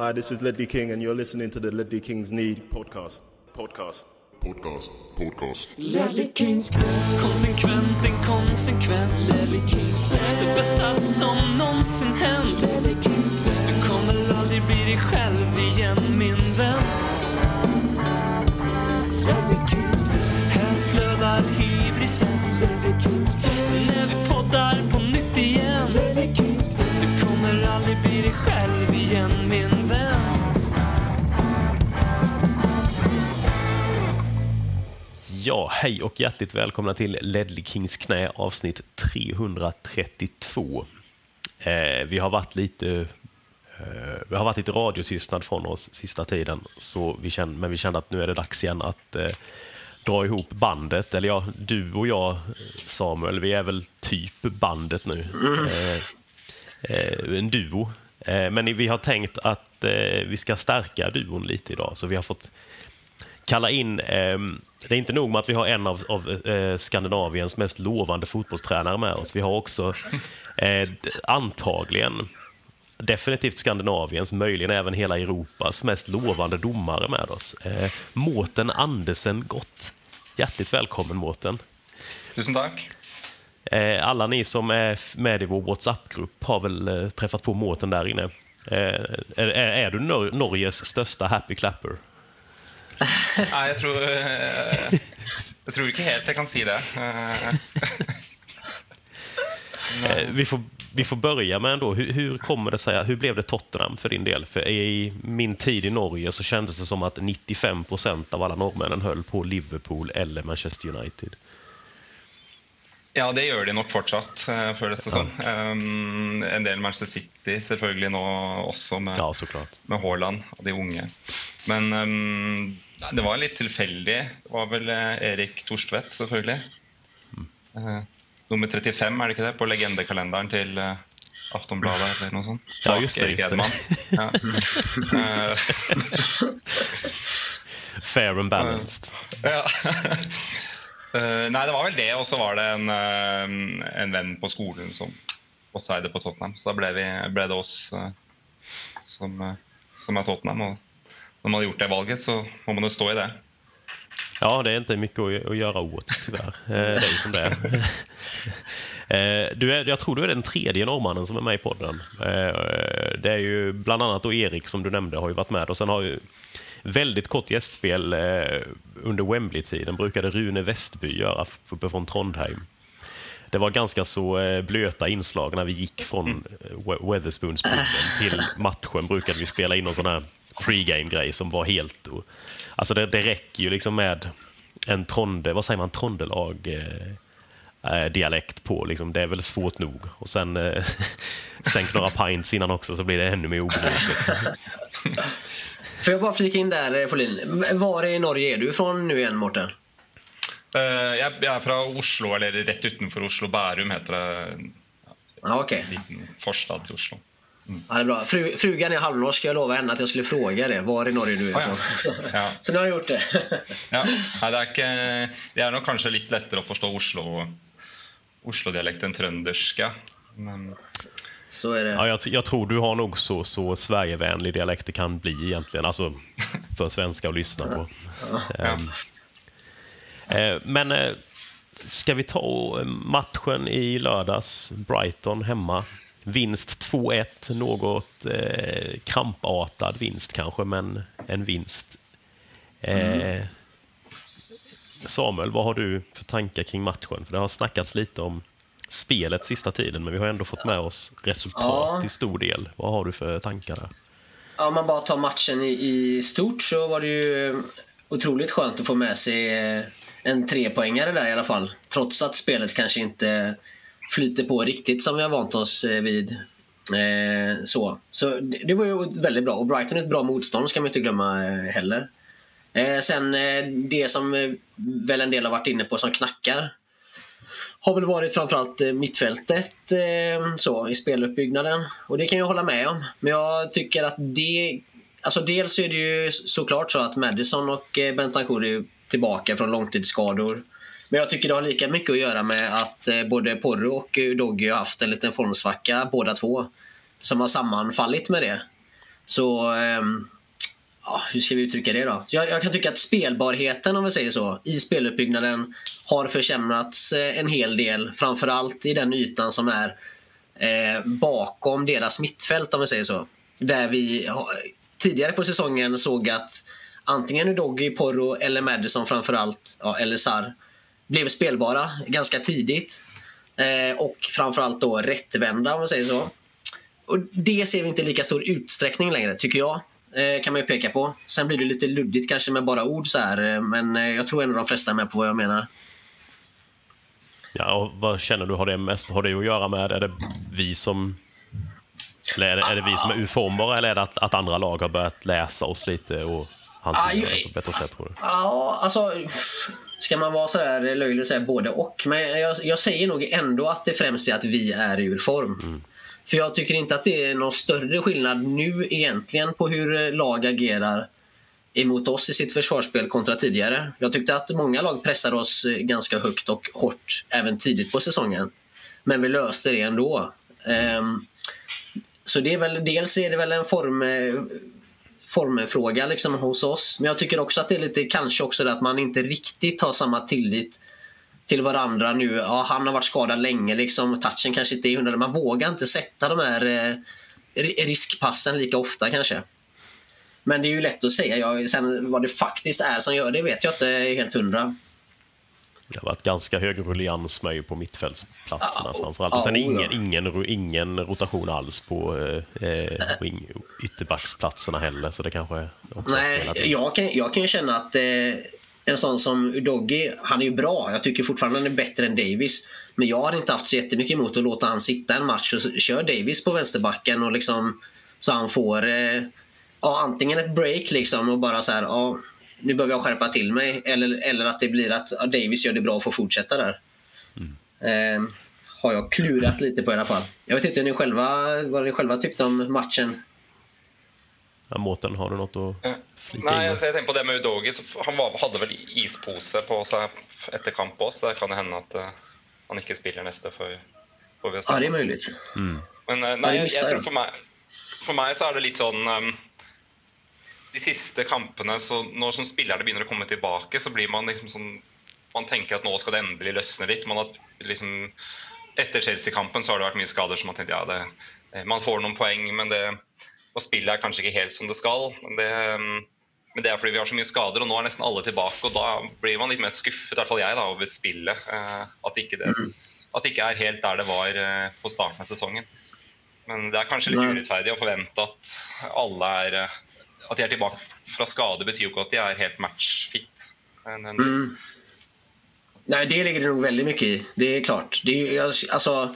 Hi, this is Ledley King, and you're listening to the Ledley Kings Need podcast. Podcast. Podcast. Podcast. Ledley Kings knä, Konsekvent, inkonsekvent. Ledley Kings knä, Det bästa som någonsin hänt. Ledley Kings knä, Du kommer aldrig bli dig själv igen min vän. Ledley Kings knä, Här flödar hybrisen. Ledley Kings knä, Ja, hej och hjärtligt välkomna till Ledley Kings knä avsnitt 332. Eh, vi har varit lite eh, vi har varit lite radiotystnad från oss sista tiden, så vi kände, men vi kände att nu är det dags igen att eh, dra ihop bandet. Eller ja, du och jag Samuel, vi är väl typ bandet nu. Eh, eh, en duo. Eh, men vi har tänkt att eh, vi ska stärka duon lite idag, så vi har fått kalla in, eh, det är inte nog med att vi har en av, av eh, Skandinaviens mest lovande fotbollstränare med oss. Vi har också eh, antagligen definitivt Skandinaviens, möjligen även hela Europas mest lovande domare med oss. Eh, Mårten Andersen Gott. Hjärtligt välkommen Mårten. Tusen tack. Eh, alla ni som är med i vår WhatsApp-grupp har väl eh, träffat på Mårten där inne. Eh, är, är, är du Nor- Norges största happy clapper? Nei, jeg tror eh, Jeg tror ikke helt jeg kan si det. Eh, Eh, Vi får, vi får börja med ändå, hur, hur kommer det sig, hur blev det Tottenham för din del? För i min tid i Norge så kändes det som att 95% av alla norrmännen höll på Liverpool eller Manchester United. Ja, det gjør de nok fortsatt, føles det som. Um, en del Manchester City selvfølgelig nå også, med, Ja, med Haaland og de unge. Men um, nei, det var litt tilfeldig. Det var vel eh, Erik Torstvedt, selvfølgelig. Eh, nummer 35, er det ikke det? På legendekalenderen til eh, Aftonbladet eller noe sånt. Ja, just det, Erik. Edman. Ja. Fair and balanced. Ja. Nei, det var vel det, og så var det en, en venn på skolen som også eide på Tottenham. Så da ble, vi, ble det oss som, som er Tottenham. Og när man har gjort det valget, så får man stå i det. Ja, det är inte mycket att, göra åt tyvärr. Eh, det är ju som det är. Eh, du är. Jag tror du är den tredje norrmannen som är med i podden. Eh, det är ju bland annat då Erik som du nämnde har ju varit med och sen har ju väldigt kort gästspel under Wembley-tiden brukade Rune Westby göra uppe från Trondheim. Det var ganska så eh, blöta inslag när vi gick från eh, Weatherspoons-puben till matchen brukade vi spela in någon sån här pregame-grej som var helt... Alltså det, det räcker ju liksom med en tronde, vad säger man, trondelag eh, eh, dialekt på. Liksom. Det är väl svårt nog. Och sen eh, sänk några pints innan också så blir det ännu mer obegripligt. Får jag bara flika in där, Folin? Var i Norge är du ifrån nu igen, Mårten? Eh, jeg, jeg er fra Oslo, eller rett utenfor Oslo. Bærum heter det. Ja, okej. En liten forstad til Oslo. Ja, det är bra. Fru, frugan är halvnorsk. Jag lovade henne att jag skulle fråga det. Var i Norge du är Ah, ja. Ja. Så nu har jag gjort det. Ja, Nei, det, er ikke, det er nok kanskje litt lettere å forstå Oslo Oslo-dialekt enn trøndersk. ja. Men, Så är det. Ja, jag, jag tror du har nog så, så Sverigevänlig dialekt det kan bli egentligen. Alltså för svenska att lyssna på. Ehm, eh, men eh, ska vi ta eh, matchen i lördags? Brighton hemma. Vinst 2-1. Något eh, krampartad vinst kanske, men en vinst. Eh, Samuel, vad har du för tankar kring matchen? För det har snackats lite om spelet sista tiden, men vi har ändå fått med oss resultat Ja. till stor del. Vad har du för tankar där? Om man bara tar matchen i, i stort så var det ju otroligt skönt att få med sig eh, en trepoängare där i alla fall. Trots att spelet kanske inte flyter på riktigt som vi har vant oss eh, vid. Eh, så så det, det var ju väldigt bra. Och Brighton är ett bra motstånd ska man inte glömma eh, heller. Eh, sen eh, det som eh, väl en del har varit inne på som knackar har väl varit framförallt eh, mittfältet eh, så, i speluppbyggnaden. Och det kan jag hålla med om. Men jag tycker att det... Alltså dels är det ju såklart så att Madison och eh, Bentancur är tillbaka från långtidsskador. Men jag tycker det har lika mycket att göra med att eh, både Porro och eh, Doggy har haft en liten formsvacka båda två. Som har sammanfallit med det. Så ehm, ja, hur ska vi uttrycka det då? Jag, jag kan tycka att spelbarheten om vi säger så i speluppbyggnaden har försämrats eh, en hel del. Framförallt i den ytan som är eh, bakom deras mittfält om vi säger så. Där vi tidigare på säsongen såg att antingen Udogi, Porro eller Madison framförallt, ja, eller Sar, blev spelbara ganska tidigt. Eh, och framförallt då rättvända om man säger så. Och det ser vi inte i lika stor utsträckning längre, tycker jag. Eh, kan man ju peka på. Sen blir det lite luddigt kanske med bara ord så här, eh, men eh, jag tror ändå de flesta är med på vad jag menar. Ja, och vad känner du? Har det mest har det att göra med, är det vi som eller är det, är det vi som är uformbara eller är det att, att andra lag har börjat läsa oss lite och hantera Aj, det på ett bättre sätt tror du? Ja, alltså... Ska man vara så där löjlig och säga både och? Men jag, jag säger nog ändå att det främst är att vi är ur form. För jag tycker inte att det är någon större skillnad nu egentligen på hur lag agerar emot oss i sitt försvarsspel kontra tidigare. Jag tyckte att många lag pressade oss ganska högt och hårt även tidigt på säsongen. Men vi löste det ändå. Ehm, så det är väl, dels är det väl en form, eh, formfråga liksom hos oss. Men jag tycker också att det är lite kanske också det att man inte riktigt har samma tillit till varandra nu. Ja, han har varit skadad länge, liksom. touchen kanske inte är hundra. Man vågar inte sätta de här eh, riskpassen lika ofta kanske. Men det är ju lätt att säga. Jag, sen vad det faktiskt är som gör det vet jag inte helt hundra. Det har varit ganska hög rullians med ju på mittfältsplatserna Ja, framförallt. Och sen ingen, ja. ingen, ro- ingen rotation alls på eh, eh, ytterbacksplatserna heller. Så det kanske också Nej, jag kan, jag kan ju känna att eh, en sån som Udogi, han är ju bra. Jag tycker fortfarande han är bättre än Davis. Men jag har inte haft så jättemycket emot att låta han sitta en match och så- kör Davis på vänsterbacken och liksom så han får eh, ja, antingen ett break liksom och bara så här, ja, nu behöver jag skärpa till mig. Eller, eller att det blir att ja, Davis gör det bra och får fortsätta där. Eh, har jag klurat lite på i alla fall. Jag vet inte ni själva, vad ni själva tyckte om matchen. Ja, Mårten, har du något att flika Nei, in altså med? jeg tenker på det med Udogi. Han var, hadde vel ispose på seg etter kamp òg, så det kan jo hende at eh, han får, får vi se. Ja, det är möjligt. Men eh, Ja, nei, de jeg, missar jeg jo. tror for meg, for meg så er det litt sånn um, De siste kampene, så når som spillerne begynner å komme tilbake, så blir man liksom sånn Man tenker at nå skal det endelig løsne litt. Man har liksom Etter Chelsea-kampen så har det vært mye skader, så man tenkte ja, det, eh, man får noen poeng, men det og spillet er kanskje ikke helt som det skal. Men det, um, men det er fordi vi har så mye skader, og nå er nesten alle tilbake. og Da blir man litt mer skuffet, i hvert fall jeg, da, over spillet. eh, At ikke det, at det ikke er helt der det var eh, på starten av sesongen. Men det er kanskje litt urettferdig å forvente at alle er eh, At de er tilbake fra skade, betyr jo ikke at de er helt matchfit. Mm. Nej, det ligger det nog väldigt mycket i. Det är klart. Det är, alltså,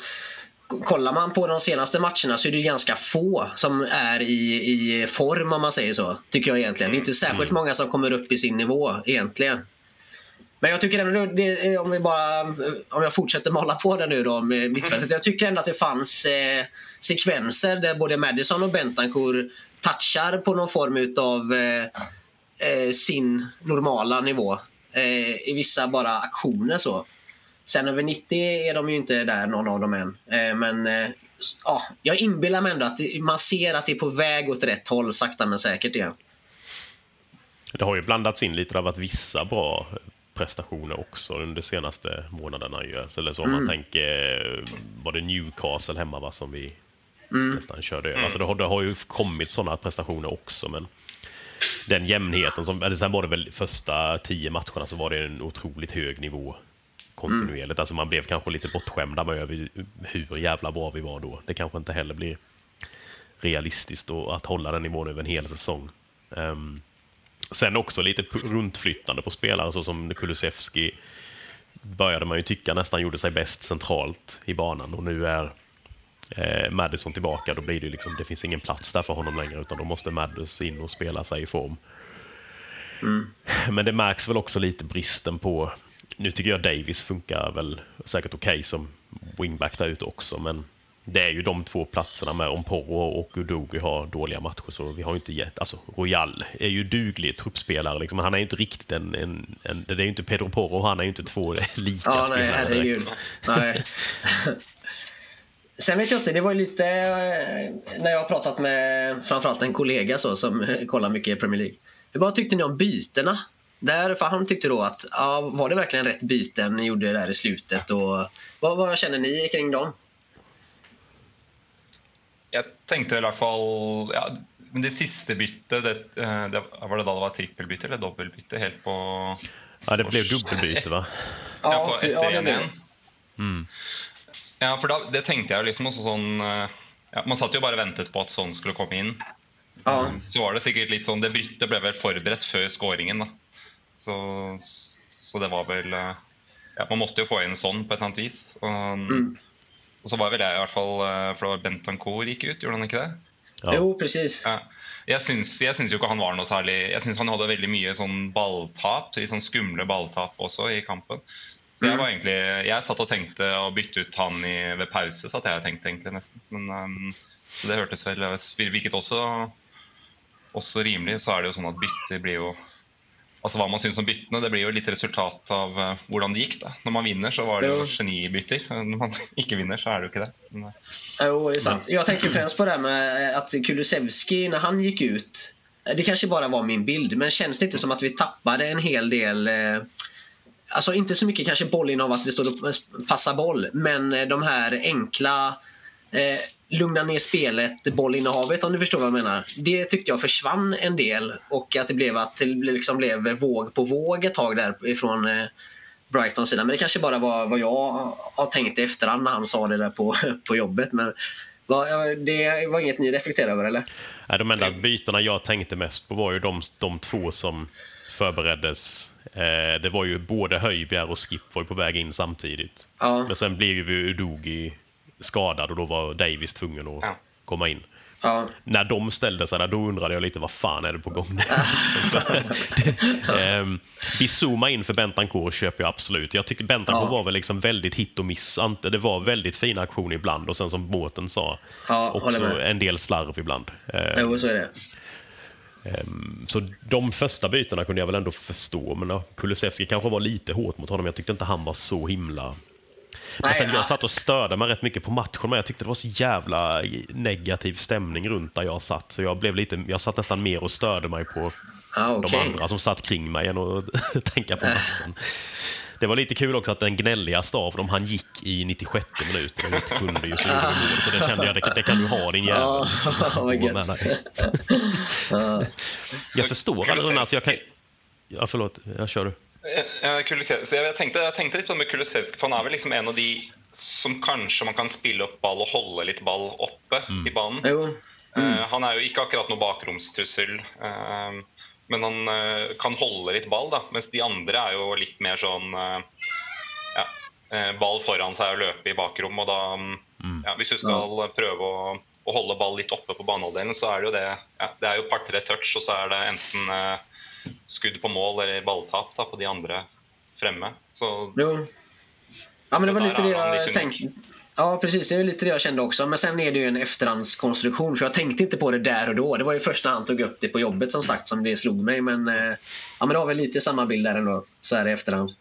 kollar man på de senaste matcherna så är det ganska få som är i, i form om man säger så. Tycker jag egentligen. Det är inte särskilt många som kommer upp i sin nivå egentligen. Men jag tycker ändå, det, eh, om vi bara, om jag fortsätter mala på det nu då med mittfältet. Jag tycker ändå att det fanns eh, sekvenser där både Madison och Bentancourt touchar på någon form utav eh, eh, sin normala nivå. Eh, I vissa bara aktioner så. Sen över 90 är de ju inte där någon av dem än. Eh, men eh, ja, jag inbillar mig ändå att man ser att det är på väg åt rätt håll sakta men säkert igen. Det har ju blandats in lite. Det har varit vissa bra prestationer också under de senaste månaderna. Ju. Eller så om man tänker, var det Newcastle hemma va, som vi nästan körde över. Alltså det, har, det har ju kommit sådana prestationer också. Men den jämnheten, som, eller sen var det väl första tio matcherna så var det en otroligt hög nivå kontinuerligt. Alltså man blev kanske lite bortskämda med över hur jävla bra vi var då. Det kanske inte heller blir realistiskt då, att hålla den nivån över en hel säsong. Ehm, Sen också lite runtflyttande på spelare så som Kulusevski började man ju tycka nästan gjorde sig bäst centralt i banan och nu är eh, Madison tillbaka. Då blir det ju liksom, det finns ingen plats där för honom längre utan då måste Madison in och spela sig i form. Men det märks väl också lite bristen på, nu tycker jag Davis funkar väl säkert okej som wingback där ute också men det är ju de två platserna med om Porro och Udogi har dåliga matcher så vi har ju inte gett, alltså Royal är ju duglig truppspelare liksom, han är ju inte riktigt en, en, en det är ju inte Pedro Porro, han är ju inte två lika Ja, nej, spelare direkt. herregud. Nej. Sen vet jag inte, det var ju lite eh, när jag har pratat med framförallt en kollega så, som kollar mycket i Premier League. Vad tyckte ni om bytena? Där, för han tyckte då att, ja, var det verkligen rätt byten ni gjorde där i slutet? Och, vad, vad känner ni kring dem? Jeg tenkte i hvert fall ja, Men det siste byttet, det, eh, det, var det da det var trippelbytte eller dobbeltbytte? Helt på Ja, det blev dubbelbyte va? Ja, på etter 1-1. blev det. Mm. Ja, for da, det tenkte jeg jo liksom også sånn eh, ja, Man satt jo bare og ventet på at sånn skulle komme inn. Ja, Så var det sikkert litt sånn Det byttet ble vel forberedt før scoringen, da. Så, så det var vel eh, Ja, man måtte jo få inn sånn på et eller annet vis. Og, Mm. Og så var vel jeg i hvert fall eh, For det var Bentancour gikk ut, gjorde han ikke det? Ja. Jo, precis. Ja. Jeg syns, jeg syns jo ikke han var noe særlig Jeg syns han hadde veldig mye sånn balltap, sånn skumle balltap også i kampen. Så jeg var egentlig Jeg satt og tenkte å bytte ut han i, ved pause, satt jeg og tenkte egentlig nesten. Men, um, så det hørtes vel Virket også, også rimelig. Så er det jo sånn at bytter blir jo Altså Hva man syns om byttene, det blir jo litt resultat av eh, hvordan det gikk. da. Når man vinner, så var det jo Jo. genibytter. Når man ikke vinner, så er det jo ikke det. Men, eh, Jo, det är sant. Jag tänker främst på det här med att Kulusevski, när han gick ut, det kanske bara var min bild, men känns det inte som att vi tappade en hel del eh, Alltså inte så mycket kanske bollinnehav att vi står och passar boll, men eh, de här enkla eh, lugna ner spelet, bollinnehavet om du förstår vad jag menar. Det tyckte jag försvann en del och att det blev att det liksom blev våg på våg ett tag där ifrån eh, Brightons sida. Men det kanske bara var vad jag har tänkt i efterhand när han sa det där på, på jobbet. Men det var inget ni reflekterade över eller? Nej, de enda bytena jag tänkte mest på var ju de, de två som förbereddes. Eh, det var ju både Höjbjerg och Skip var ju på väg in samtidigt. Ja, Men sen blev ju Udogi skadad och då var Davis tvungen att Ja. komma in. ja, När de ställde sig där, då undrade jag lite vad fan är det på gång där? Ehm, Vi zoomar in för Bentancourt köper jag absolut. Jag tycker Bentancourt Ja. var väl liksom väldigt hit och miss. Det var väldigt fina aktioner ibland och sen som Mårten sa, ja också en del slarv ibland. Ehm, Jo, så är det. Så de första bytena kunde jag väl ändå förstå, men ja, Kulusevski kanske var lite hårt mot honom. Jag tyckte inte han var så himla... Men Nej, sen, ja. jag satt och störde mig rätt mycket på matchen, men jag tyckte det var så jävla negativ stämning runt där jag satt. Så jag blev lite, jag satt nästan mer och störde mig på Ja, de okej. andra som satt kring mig än att tänka på matchen. Det var lite kul också att den gnälligaste av dem, han gick i 96 minuten och inte kunde just gjorde mål. Så det kände jag, det, det kan du ha din jävel. Med dig. Ja. Jag förstår aldrig alltså jag kan... Ja, förlåt. Jag kör du. Så jeg tenkte, jeg tenkte litt på det med Kulusevski, for han er vel liksom en av de som kanskje man kan spille opp ball og holde litt ball oppe i banen. Jo, Eh, han er jo ikke akkurat noe bakromstrussel, eh, men han eh, kan holde litt ball, da. Mens de andre er jo litt mer sånn ja, ball foran seg og løpe i bakrom. Og da, mm, ja, hvis du skal prøve å, å holde ball litt oppe på banehalvdelen, så er det jo det ja, Det er jo par-tre touch, og så er det enten eh, skudd på mål eller balltap da, på de andre fremme. Så jo. Ja, men det var lite det jag lite tänkte. Ja, precis. Det är lite det jag kände också. Men sen är det ju en efterhandskonstruktion. För jag tänkte inte på det där och då. Det var ju först när han tog upp det på jobbet som sagt som det slog mig. Men, eh, ja, men det var väl lite samma bild där ändå. Så här i efterhand.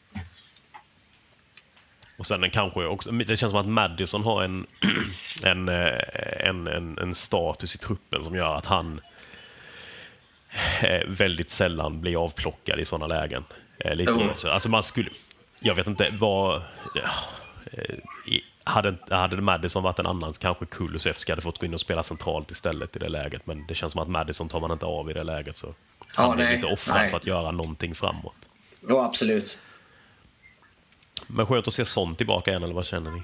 Och sen den kanske också, det känns som att Madison har en, en, eh, en, en, en status i truppen som gör att han eh, väldigt sällan blir avplockad i sådana lägen. Eh, Lite oavsett. Alltså man skulle, jag vet inte vad... ja, eh, Hade, hade Madison varit en annan kanske Kulusevski hade fått gå in och spela centralt istället i det läget. Men det känns som att Madison tar man inte av i det läget. Så han Ja, nej, lite offrad nej. för att göra någonting framåt. Jo, absolut. Men skönt att se sånt tillbaka igen, eller vad känner ni?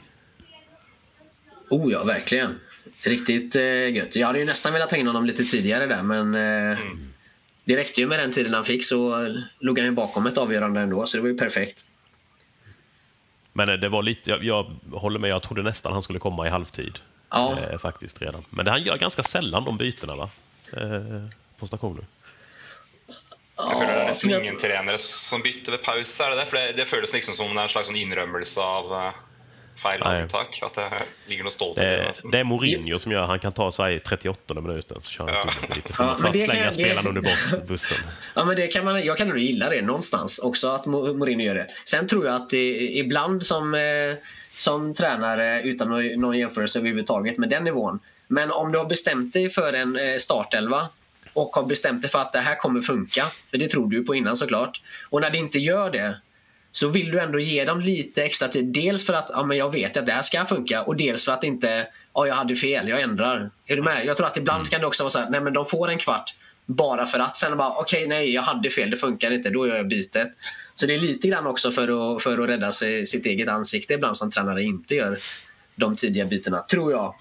Oh ja, verkligen. Riktigt eh, gött. Jag hade ju nästan velat ta in honom lite tidigare där, men eh, det räckte ju med den tiden han fick så låg han ju bakom ett avgörande ändå, så det var ju perfekt. Men eh, det var lite, jag, jag håller med, jag trodde nästan han skulle komma i halvtid. Ja. Eh, faktiskt redan. Men det, han gör ganska sällan de bytena va? Eh, på stationen. Jeg føler det er Ja, nesten jag- ingen trenere som bytter ved pause. er det det? Det, det føles liksom som det er en slags sånn innrømmelse av eh, feil Nei. avtak. At det ligger noe stolt det. Det, nesten. det är Mourinho som gör, han kan ta sig i 38 minuten så kör han Ja. ja. lite Ja, för, men för att slänga kan- det- under bus- bussen. Ja, men det kan man, jag kan nog gilla det någonstans också att Mo- Mourinho gör det. Sen tror jag att det, ibland som eh, som tränare utan nå- någon jämförelse överhuvudtaget med den nivån. Men om du har bestämt dig för en eh, startelva och har bestämt dig för att det här kommer funka, för det tror du ju på innan såklart. Och när det inte gör det så vill du ändå ge dem lite extra tid. Dels för att ja, men jag vet att det här ska funka och dels för att inte ja, jag hade fel, jag ändrar. Är du med? Jag tror att ibland kan det också vara så här, nej men de får en kvart bara för att. Sen bara, okej nej, jag hade fel, det funkar inte, då gör jag bytet. Så det är lite grann också för att, för att rädda sig, sitt eget ansikte ibland som tränare inte gör de tidiga bytena, tror jag.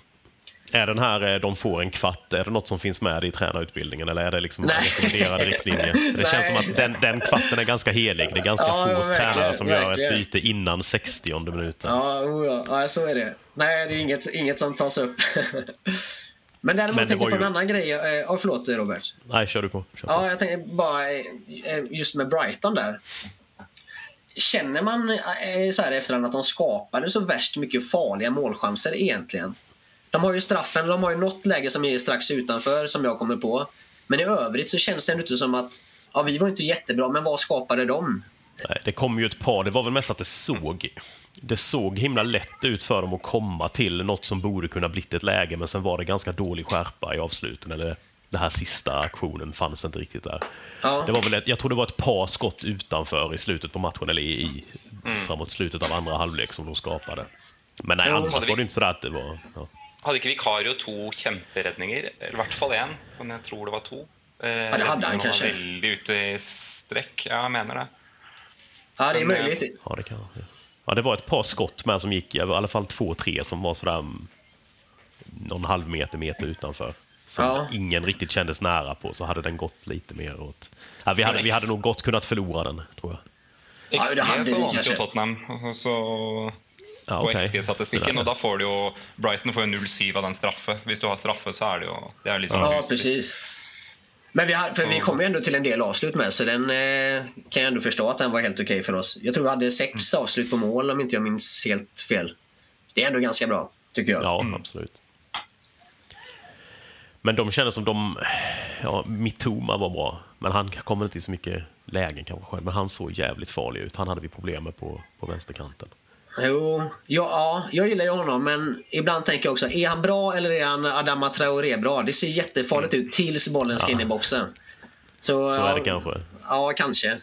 Är den här eh, de får en kvart, är det något som finns med i tränarutbildningen eller är det liksom en rekommenderad riktlinje? Det känns som att den, den kvarten är ganska helig. Det är ganska Ja, få tränare som gör verkligen. ett byte innan 60 minuten. Ja, oh ja. så är det. Nej, det är inget, inget som tas upp. Men däremot Men tänkte jag på ju- en annan grej. Ja, förlåt Robert. Nej, kör du på. Kör på. Ja, jag tänkte bara eh, just med Brighton där. Känner man så här efterhand att de skapade så värst mycket farliga målchanser egentligen? De har ju straffen, de har ju något läge som är strax utanför som jag kommer på. Men i övrigt så känns det ändå inte som att ja, vi var inte jättebra, men vad skapade de? Nej, Det kom ju ett par, det var väl mest att det såg det såg himla lätt ut för dem att komma till något som borde kunna blivit ett läge men sen var det ganska dålig skärpa i avsluten eller den här sista aktionen fanns inte riktigt där. Ja. Det var väl ett, jag tror det var ett par skott utanför i slutet på matchen eller i, i framåt slutet av andra halvlek som de skapade. Men nej, Jo, annars var det inte sådär att det var... Ja. Hadde ikke Vikario to kjemperedninger? Eller i hvert fall én, men jeg tror det var to. Eh, det hadde han var kanskje. Veldig ute i strekk. Ja, jeg mener det. Ja, det är Men, eh, möjligt. Ja, det kan ja. ja, det var ett par skott med som gick, i alla fall två, tre som var sådär någon halv meter, meter utanför. Som Ja. ingen riktigt kändes nära på, så hade den gått lite mer åt... Ja, vi, hade, vi hade nog gott kunnat förlora den, tror jag. Ja, det hade vi kanske. Tottenham så, Ja, på okej. XG-statistikken, og da får du jo Brighton får jo 0-7 av den straffe. Hvis du har straffe, så er det jo Det er liksom Ja, precis. Men vi, har, för vi kom ju ändå till en del avslut med, så den eh, kan jag ändå förstå att den var helt okej för oss. Jag tror vi hade sex Mm. avslut på mål om inte jag minns helt fel. Det är ändå ganska bra, tycker jag. Ja, absolut. Men de kändes som de... Ja, Mitoma var bra, men han kommer inte i så mycket lägen kanske själv. Men han såg jävligt farlig ut. Han hade vi problem med på, på vänsterkanten. Jo, ja, ja, jag gillar ju honom, men ibland tänker jag också, är han bra eller är han Adama Traoré bra? Det ser jättefarligt ut tills bollen ska in i boxen. Så, Så ja, är det kanske. Ja, kanske.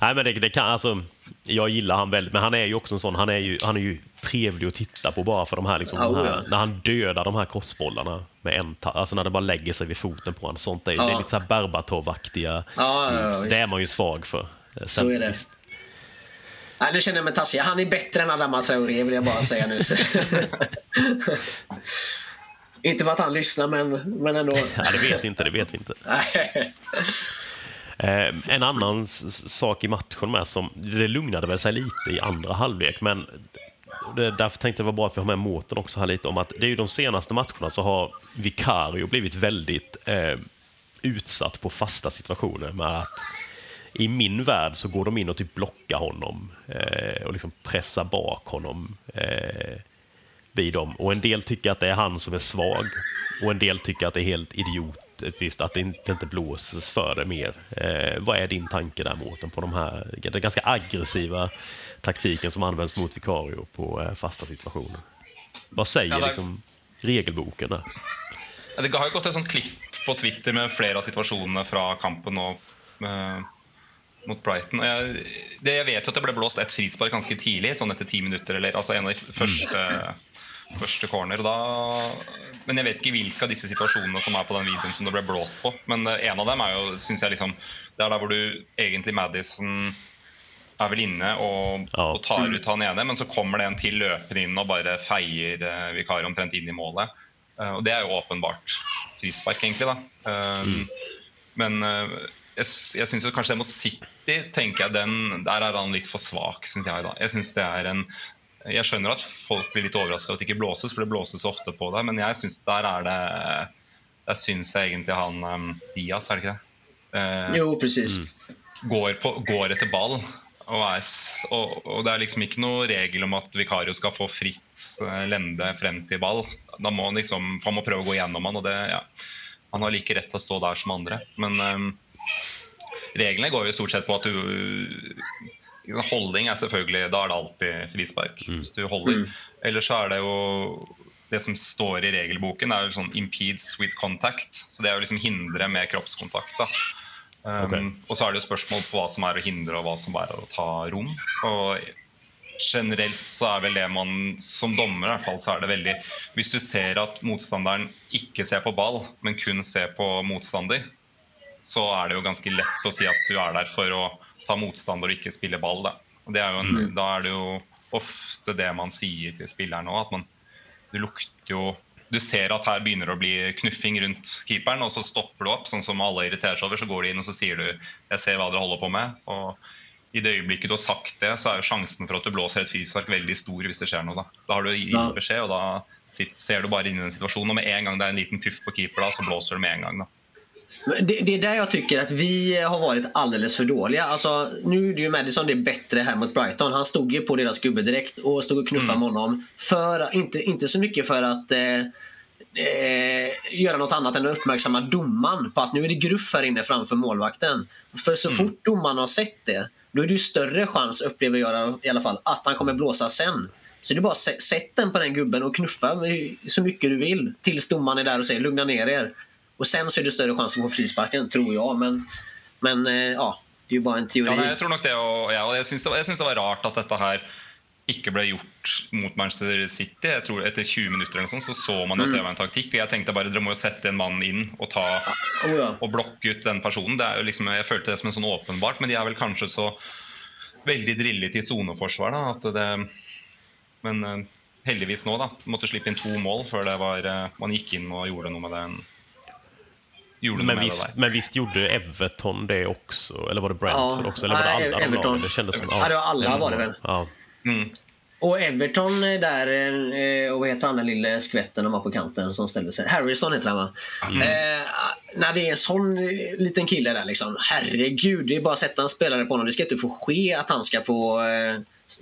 Nej, men det, det kan, alltså, jag gillar han väldigt, men han är ju också en sån, han är ju, han är ju trevlig att titta på bara för de här, liksom, Ja, de här ja. när han dödar de här crossbollarna med en ta- alltså när det bara lägger sig vid foten på honom. Sånt är, ju- Ja. det är lite så här Berbatov-aktiga Ja, ja, ja, moves. Det är man ju svag för. Eh, Så är det. visst, Nej, nu känner jag mig taskig. Han är bättre än Adama Traoré vill jag bara säga nu. inte för att han lyssnar, men, men ändå. Ja, det vet inte, det vet vi inte. Eh, en annan sak i matchen med som, det lugnade väl sig lite i andra halvlek, men det, därför tänkte jag det var bra att vi har med Mårten också här lite om att det är ju de senaste matcherna så har Vicario blivit väldigt eh, utsatt på fasta situationer med att i min värld så går de in och typ blockar honom eh, och liksom pressar bak honom eh, vid dem. Och en del tycker att det är han som är svag och en del tycker att det är helt idiotiskt att det inte, inte blåses för det mer. Eh, vad är din tanke där Mårten på de här, den ganska aggressiva taktiken som används mot Vicario på eh, fasta situationer? Vad säger liksom regelboken där? Ja, Det har jo gått et sånt klipp på Twitter med flere av situasjonene fra kampen og, eh, mot Brighton. Jeg, det, jeg vet jo at det ble blåst ett frispark ganske tidlig, sånn etter ti minutter. Eller, altså en av de første, første corner. Da, men jeg vet ikke hvilke av disse situasjonene som er på den videoen som det ble blåst på. Men eh, en av dem er jo, synes jeg liksom Det er der hvor du egentlig Madison er vel inne og, Ja. og tar ut han ene, men så kommer det en til løpende inn og bare feier uh, Vikar omtrent inn i målet. Eh, og det er jo åpenbart frispark, egentlig. da. Um, Men eh, jeg, jeg syns kanskje det mot City tenker jeg den, Der er han litt for svak, syns jeg. da. Jeg synes det er en jeg skjønner at folk blir litt overraska at det ikke blåses, for det blåses ofte på det, men jeg syns der er det Der syns jeg egentlig han um, Diaz, er det ikke det? Eh, Jo, precis. går, på, går etter ball. Og, er, og, og det er liksom ikke noe regel om at Vikario skal få fritt eh, lende frem til ball. Da må han liksom, for han må prøve å gå gjennom han, og det, ja. Han har like rett til å stå der som andre. Men eh, reglene går jo stort sett på at du Holding er selvfølgelig Da er det alltid frispark. Hvis du holder. Eller så er det jo Det som står i regelboken, er jo sånn 'impedes with contact'. Så det er jo liksom hindre med kroppskontakt. da. Um, Ok. Og så er det jo spørsmål på hva som er å hindre, og hva som er å ta rom. Og generelt så er vel det man som dommer i hvert fall, så er det veldig Hvis du ser at motstanderen ikke ser på ball, men kun ser på motstander, så er det jo ganske lett å si at du er der for å ta motstander og ikke spille ball. Da, og det er jo en, da er det jo ofte det man sier til spilleren òg, at man du lukter jo Du ser at her begynner det bli knuffing rundt keeperen, og så stopper du opp, sånn som alle irriterer seg over. Så går de inn og så sier du 'jeg ser hva dere holder på med'. Og i det øyeblikket du har sagt det, så er jo sjansen for at du blåser et frispark veldig stor hvis det skjer noe. Da, da har du gitt og da sitt, ser du bare inn i den situasjonen. Og med en gang det er en liten puff på keeper, da, så blåser du med en gang. da. Det, det är där jag tycker att vi har varit alldeles för dåliga. Alltså, nu är ju Madison det bättre här mot Brighton. Han stod ju på deras gubbe direkt och stod och knuffade med honom. För, inte, inte så mycket för att eh, eh, göra något annat än att uppmärksamma domaren på att nu är det gruff här inne framför målvakten. För så fort domaren har sett det, då är det ju större chans, upplever jag i alla fall, att han kommer blåsa sen. Så det är bara sätt den på den gubben och knuffa så mycket du vill tills domaren är där och säger lugna ner er. Och sen så är det större chans att få frisparken, tror jag. Men, men eh, ja, det är ju bara en teori. Ja, jeg tror nok det, og, ja, og jeg syns det, jeg syns det var rart at dette her ikke ble gjort mot Manchester City. Jeg tror Etter 20 minutter eller sånt, så så man at det var en taktikk. og jeg tenkte bare Dere må jo sette en mann inn og, ta, oh, og blokke ut den personen. Det jo liksom, jeg følte det som en sånn åpenbart, men de er vel kanskje så veldig drillet i soneforsvar. da, at det, Men eh, heldigvis nå, da. Måtte slippe inn to mål før det var, eh, man gikk inn og gjorde noe med den. Men visst, men visst gjorde Everton det också? Eller var det Brentford Ja, också? Eller var det alla de Everton. lagen? Det kändes som... Ja, det var alla var det väl. Ja. Mm. Och Everton är där, eh, och vad heter han den lille skvätten de har på kanten som ställde sig? Harrison heter han va? Eh, när det är en sån eh, liten kille där liksom. Herregud, det är bara att sätta en spelare på honom. Det ska inte få ske att han ska få... Eh,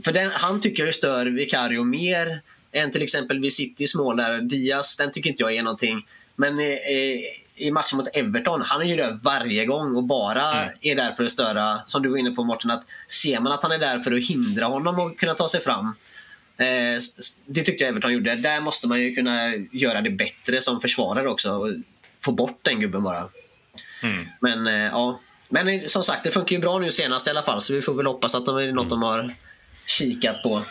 för den, han tycker jag ju stör Vicario mer än till exempel vid Citys mål där. Diaz, den tycker inte jag är någonting. Men eh, i matchen mot Everton, han är ju där varje gång och bara är där för att störa. Som du var inne på Martin, att ser man att han är där för att hindra honom att kunna ta sig fram. Eh, det tyckte jag Everton gjorde. Där måste man ju kunna göra det bättre som försvarare också. Och få bort den gubben bara. Mm. Men eh, ja. Men eh, som sagt, det funkar ju bra nu senast i alla fall. Så vi får väl hoppas att det är något de har kikat på.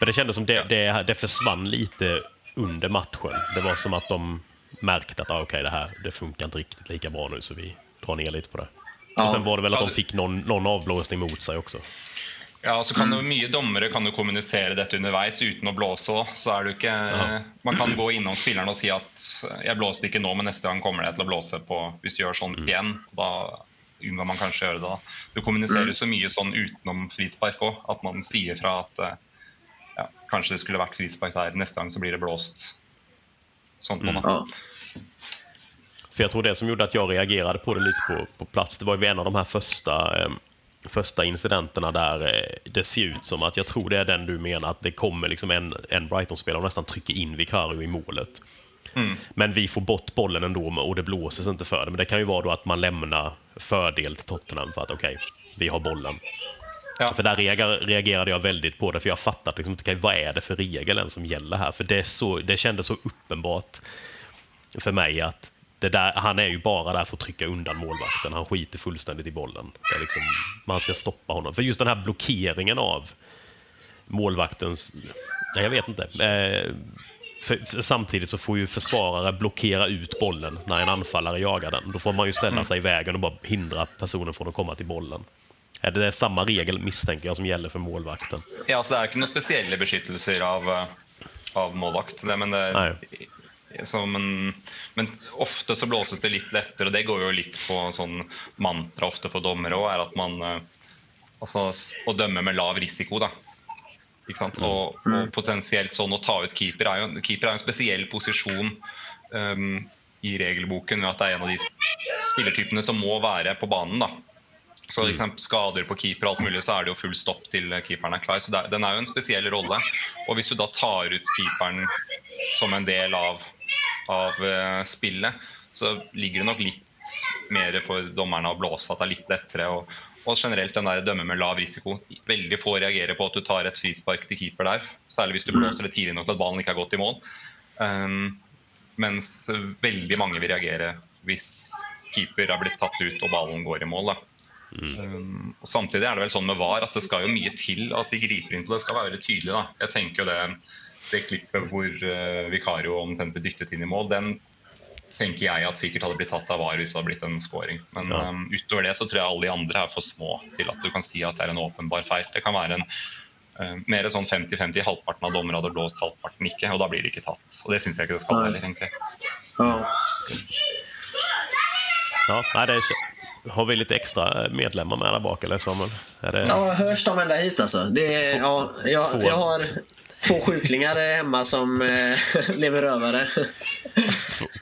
Men det kändes som det, det, det försvann lite under matchen. Det var som att de märkte att ah, okej, det här det funkar inte riktigt lika bra nu så vi drar ner lite på det. Ja. Och sen var det väl att de det- fick någon, någon avblåsning mot sig också. Ja, så kan jo Mye dommere kan jo kommunisere dette underveis uten å blåse òg. Så er det jo ikke Ja. Man kan gå innom spilleren og si at 'jeg blåste ikke nå, men neste gang kommer jeg til å blåse på hvis du gjør sånn igjen'. Da unngår man kanskje å gjøre det. da. Du kommuniserer så mye sånn utenom frispark òg, at man sier fra at eh, ja, kanskje det skulle vært frispark der, neste gang så blir det blåst. Sånt da. Ja. För jag tror det som gjorde att jag reagerade på det lite på, på plats, det var ju en av de här första, eh, första incidenterna där eh, det ser ut som att, jag tror det är den du menar, att det kommer liksom en, en Brighton-spelare och nästan trycker in Vicario i målet. Mm. Men vi får bort bollen ändå och det blåses inte för det. Men det kan ju vara då att man lämnar fördel till Tottenham för att okej, vi har bollen. Ja. För där reager- reagerade jag väldigt på det, för jag fattat liksom okej, vad är det för regel som gäller här? För det, så, det kändes så uppenbart för mig att där, han är ju bara där för att trycka undan målvakten. Han skiter fullständigt i bollen. Liksom, man ska stoppa honom. För just den här blockeringen av målvaktens... Nej, jag vet inte. Eh, för, för samtidigt så får ju försvarare blockera ut bollen när en anfallare jagar den. Då får man ju ställa sig i vägen och bara hindra personen från att komma till bollen. Är det samma regel misstänker jag som gäller för målvakten? Ja, så Det er ikke noen spesielle beskyttelser av, eh, av målvakt. Det, men, det, så, men, men ofte så blåses det litt lettere, og det går jo litt på sånn mantra ofte for dommere òg, er at man eh, altså, s- Å dømme med lav risiko, da. Ikke sant? Og, og potensielt sånn å ta ut keeper er jo, keeper er en spesiell posisjon um, i regelboken ved at det er en av de sp- spillertypene som må være på banen. da. Så liksom, Skader på keeper og alt mulig, så er det jo full stopp til keeperen er klar. Så det, er- Den er jo en spesiell rolle. Og hvis du da tar ut keeperen som en del av, av eh, spillet, så ligger det nok litt mer for dommerne å blåse at det er litt lettere. Og, Og generelt den der dømme med lav risiko. Veldig få reagerer på at du tar et frispark til keeper der. Særlig hvis du blåser det tidlig nok til at ballen ikke har gått i mål. Um, mens veldig mange vil reagere hvis keeper har blitt tatt ut og ballen går i mål. Da. Um, og Samtidig er det vel sånn med VAR at det skal jo mye til at de griper inn på det. Det skal være veldig tydelig. da. Jeg tenker jo det, det klippet hvor uh, Vikario omtrent ble dyttet inn i mål, den tenker jeg at sikkert hadde blitt tatt av VAR hvis det hadde blitt en scoring. Men Ja. um, utover det så tror jeg alle de andre er for små til at du kan si at det er en åpenbar feil. Det kan være en uh, mer sånn 50-50. Halvparten av dommere hadde blåst, halvparten ikke. Og da blir det ikke tatt. Og det syns jeg ikke det skal Nei. heller, egentlig. Ja. Ja, nej, det är, har vi lite extra medlemmar med där bak eller Samuel? Är det, Ja, hörs de ända hit alltså? Det är, ja, jag, jag har två sjuklingar hemma som eh, lever rövare.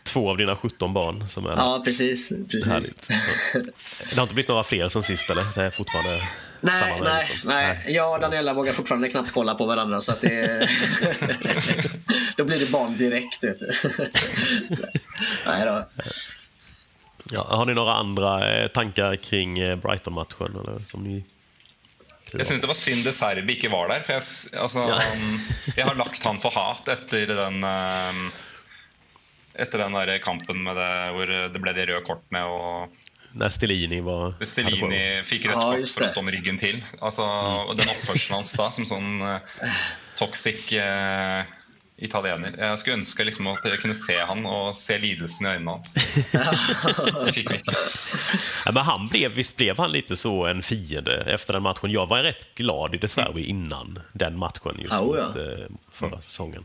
två av dina 17 barn som är? Ja, precis. precis. Härligt. Det har inte blivit några fler sen sist eller? Det är fortfarande Nej, samma nej, liksom? nej. Jag och Daniela vågar fortfarande knappt kolla på varandra så att det... då blir det barn direkt. Vet du. nej då. Ja, har ni några andra eh, tankar kring eh, Brighton-matchen? Eller, som ni... Jeg syns det var synd De Serbi ikke var der. For jeg, s- altså, Ja. han- jeg har lagt han for hat etter den um, Etter den der kampen med det, hvor det ble det røde kort med og När Stelini var... fikk rødt Ja, kort for å det. stå med ryggen til. Altså, og Den oppførselen hans da, som sånn eh, toxic eh, italiener Jeg skulle ønske liksom at jeg kunne se han og se lidelsen i øynene hans. Det fikk vi ikke. Ja, men han blev, visst blev han lite så en fiende efter den matchen? Jag var rätt glad i De Serbi innan den matchen just Ja, mot eh, förra säsongen.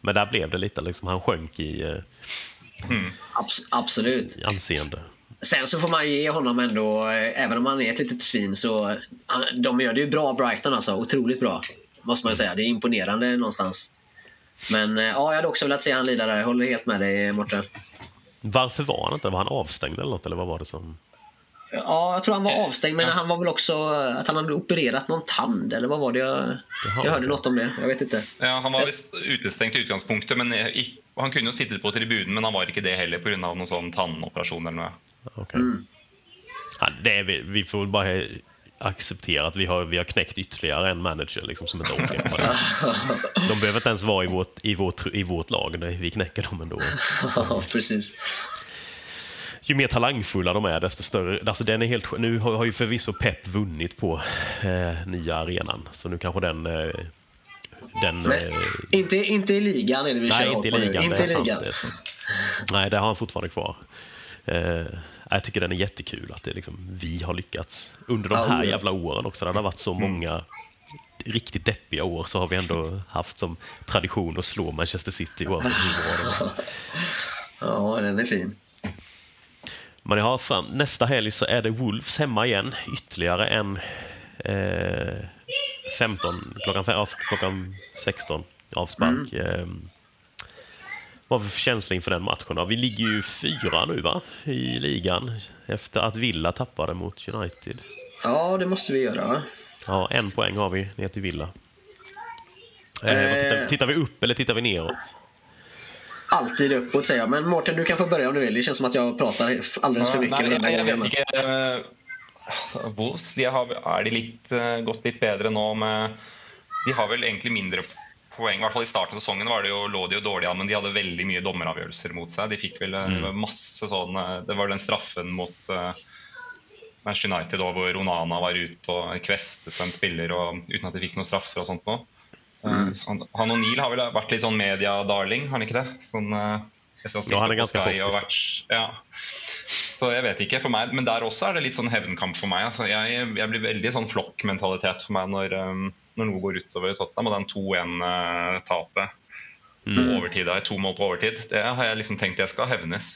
Men där blev det lite liksom, han sjönk i, eh, Abs- absolut. i anseende. Sen så får man ge honom ändå, eh, även om han är ett litet svin, så han- de gör det ju bra Brighton alltså. Otroligt bra. Måste man ju säga. Det är imponerande någonstans. Men eh, ja, jag hade också velat se han lida där. Jag håller helt med dig Mårten. Varför var han inte? Var han avstängd eller något? Eller vad var det som... Ja, jag tror han var avstängd, men han var väl också att han hade opererat någon tand, eller vad var det? Jag, jag hörde något om det. Jag vet inte. Ja, Han var visst utestengt i utgangspunktet, men eh, han kunne jo sittet på tribunen, men han var ikke det heller pga. noen sånn tannoperasjon eller noe. Okej. Ja, det är, vi, vi får väl bara acceptera att vi har, vi har knäckt ytterligare en manager liksom, som inte orkar. det. De behöver inte ens vara i vårt, i vårt, i vårt lag. Nej, Vi knäcker dem ändå. Ja, precis. Ju mer talangfulla de är, desto större... Alltså den är helt, nu har, har ju förvisso Pep vunnit på eh, nya arenan, så nu kanske den... Eh, den Men eh, inte, inte i ligan är det vi nej, kör inte i på nu. ligan. Inte i ligan. sant. Nej, det har han fortfarande kvar. Jag tycker den är jättekul att det liksom, vi har lyckats under de här ja. jävla åren också. Det har varit så många riktigt deppiga år så har vi ändå haft som tradition att slå Manchester City oavsett hur bra de är. Ja, den är fin. Men jag har fram, nästa helg så är det Wolves hemma igen. Ytterligare en eh, 15, klockan, ja, klockan 16 avspark. Eh, vad har vi för känsla inför den matchen? då? Vi ligger ju fyra nu va? I ligan efter att Villa tappade mot United. Ja, det måste vi göra. Ja, en poäng har vi ner till Villa. Eh, tittar, Eh. tittar vi upp eller tittar vi neråt? Alltid uppåt säger jag. Men Mårten, du kan få börja om du vill. Det känns som att jeg pratar alldeles för mycket här jeg, jeg gången. vet ikke eh, altså, Wolves de har, er de litt, eh, gått litt bedre nå med De har vel egentlig mindre poeng. I hvert fall i starten av sesongen var det jo, lå de jo dårlig an, men de hadde veldig mye dommeravgjørelser mot seg. De fikk vel eh, masse sånn eh, Det var den straffen mot uh, Manchester United også, hvor Onana var ute og kvestet en spiller og, uten at de fikk noen straffer og sånt nå. Eh, så han, han og Neil har vel vært litt sånn media-darling, har han ikke det? Sånn, eh, etter å ha stilt på Sky og vært ja. Så jeg vet ikke for meg, Men der også er det litt sånn hevnkamp for meg. Altså, jeg, jeg blir veldig sånn flokkmentalitet for meg når, um, når noe går utover i Tottenham. Og den 2-1-tapet på overtid der, to mål på overtid, det har jeg liksom tenkt jeg skal hevnes.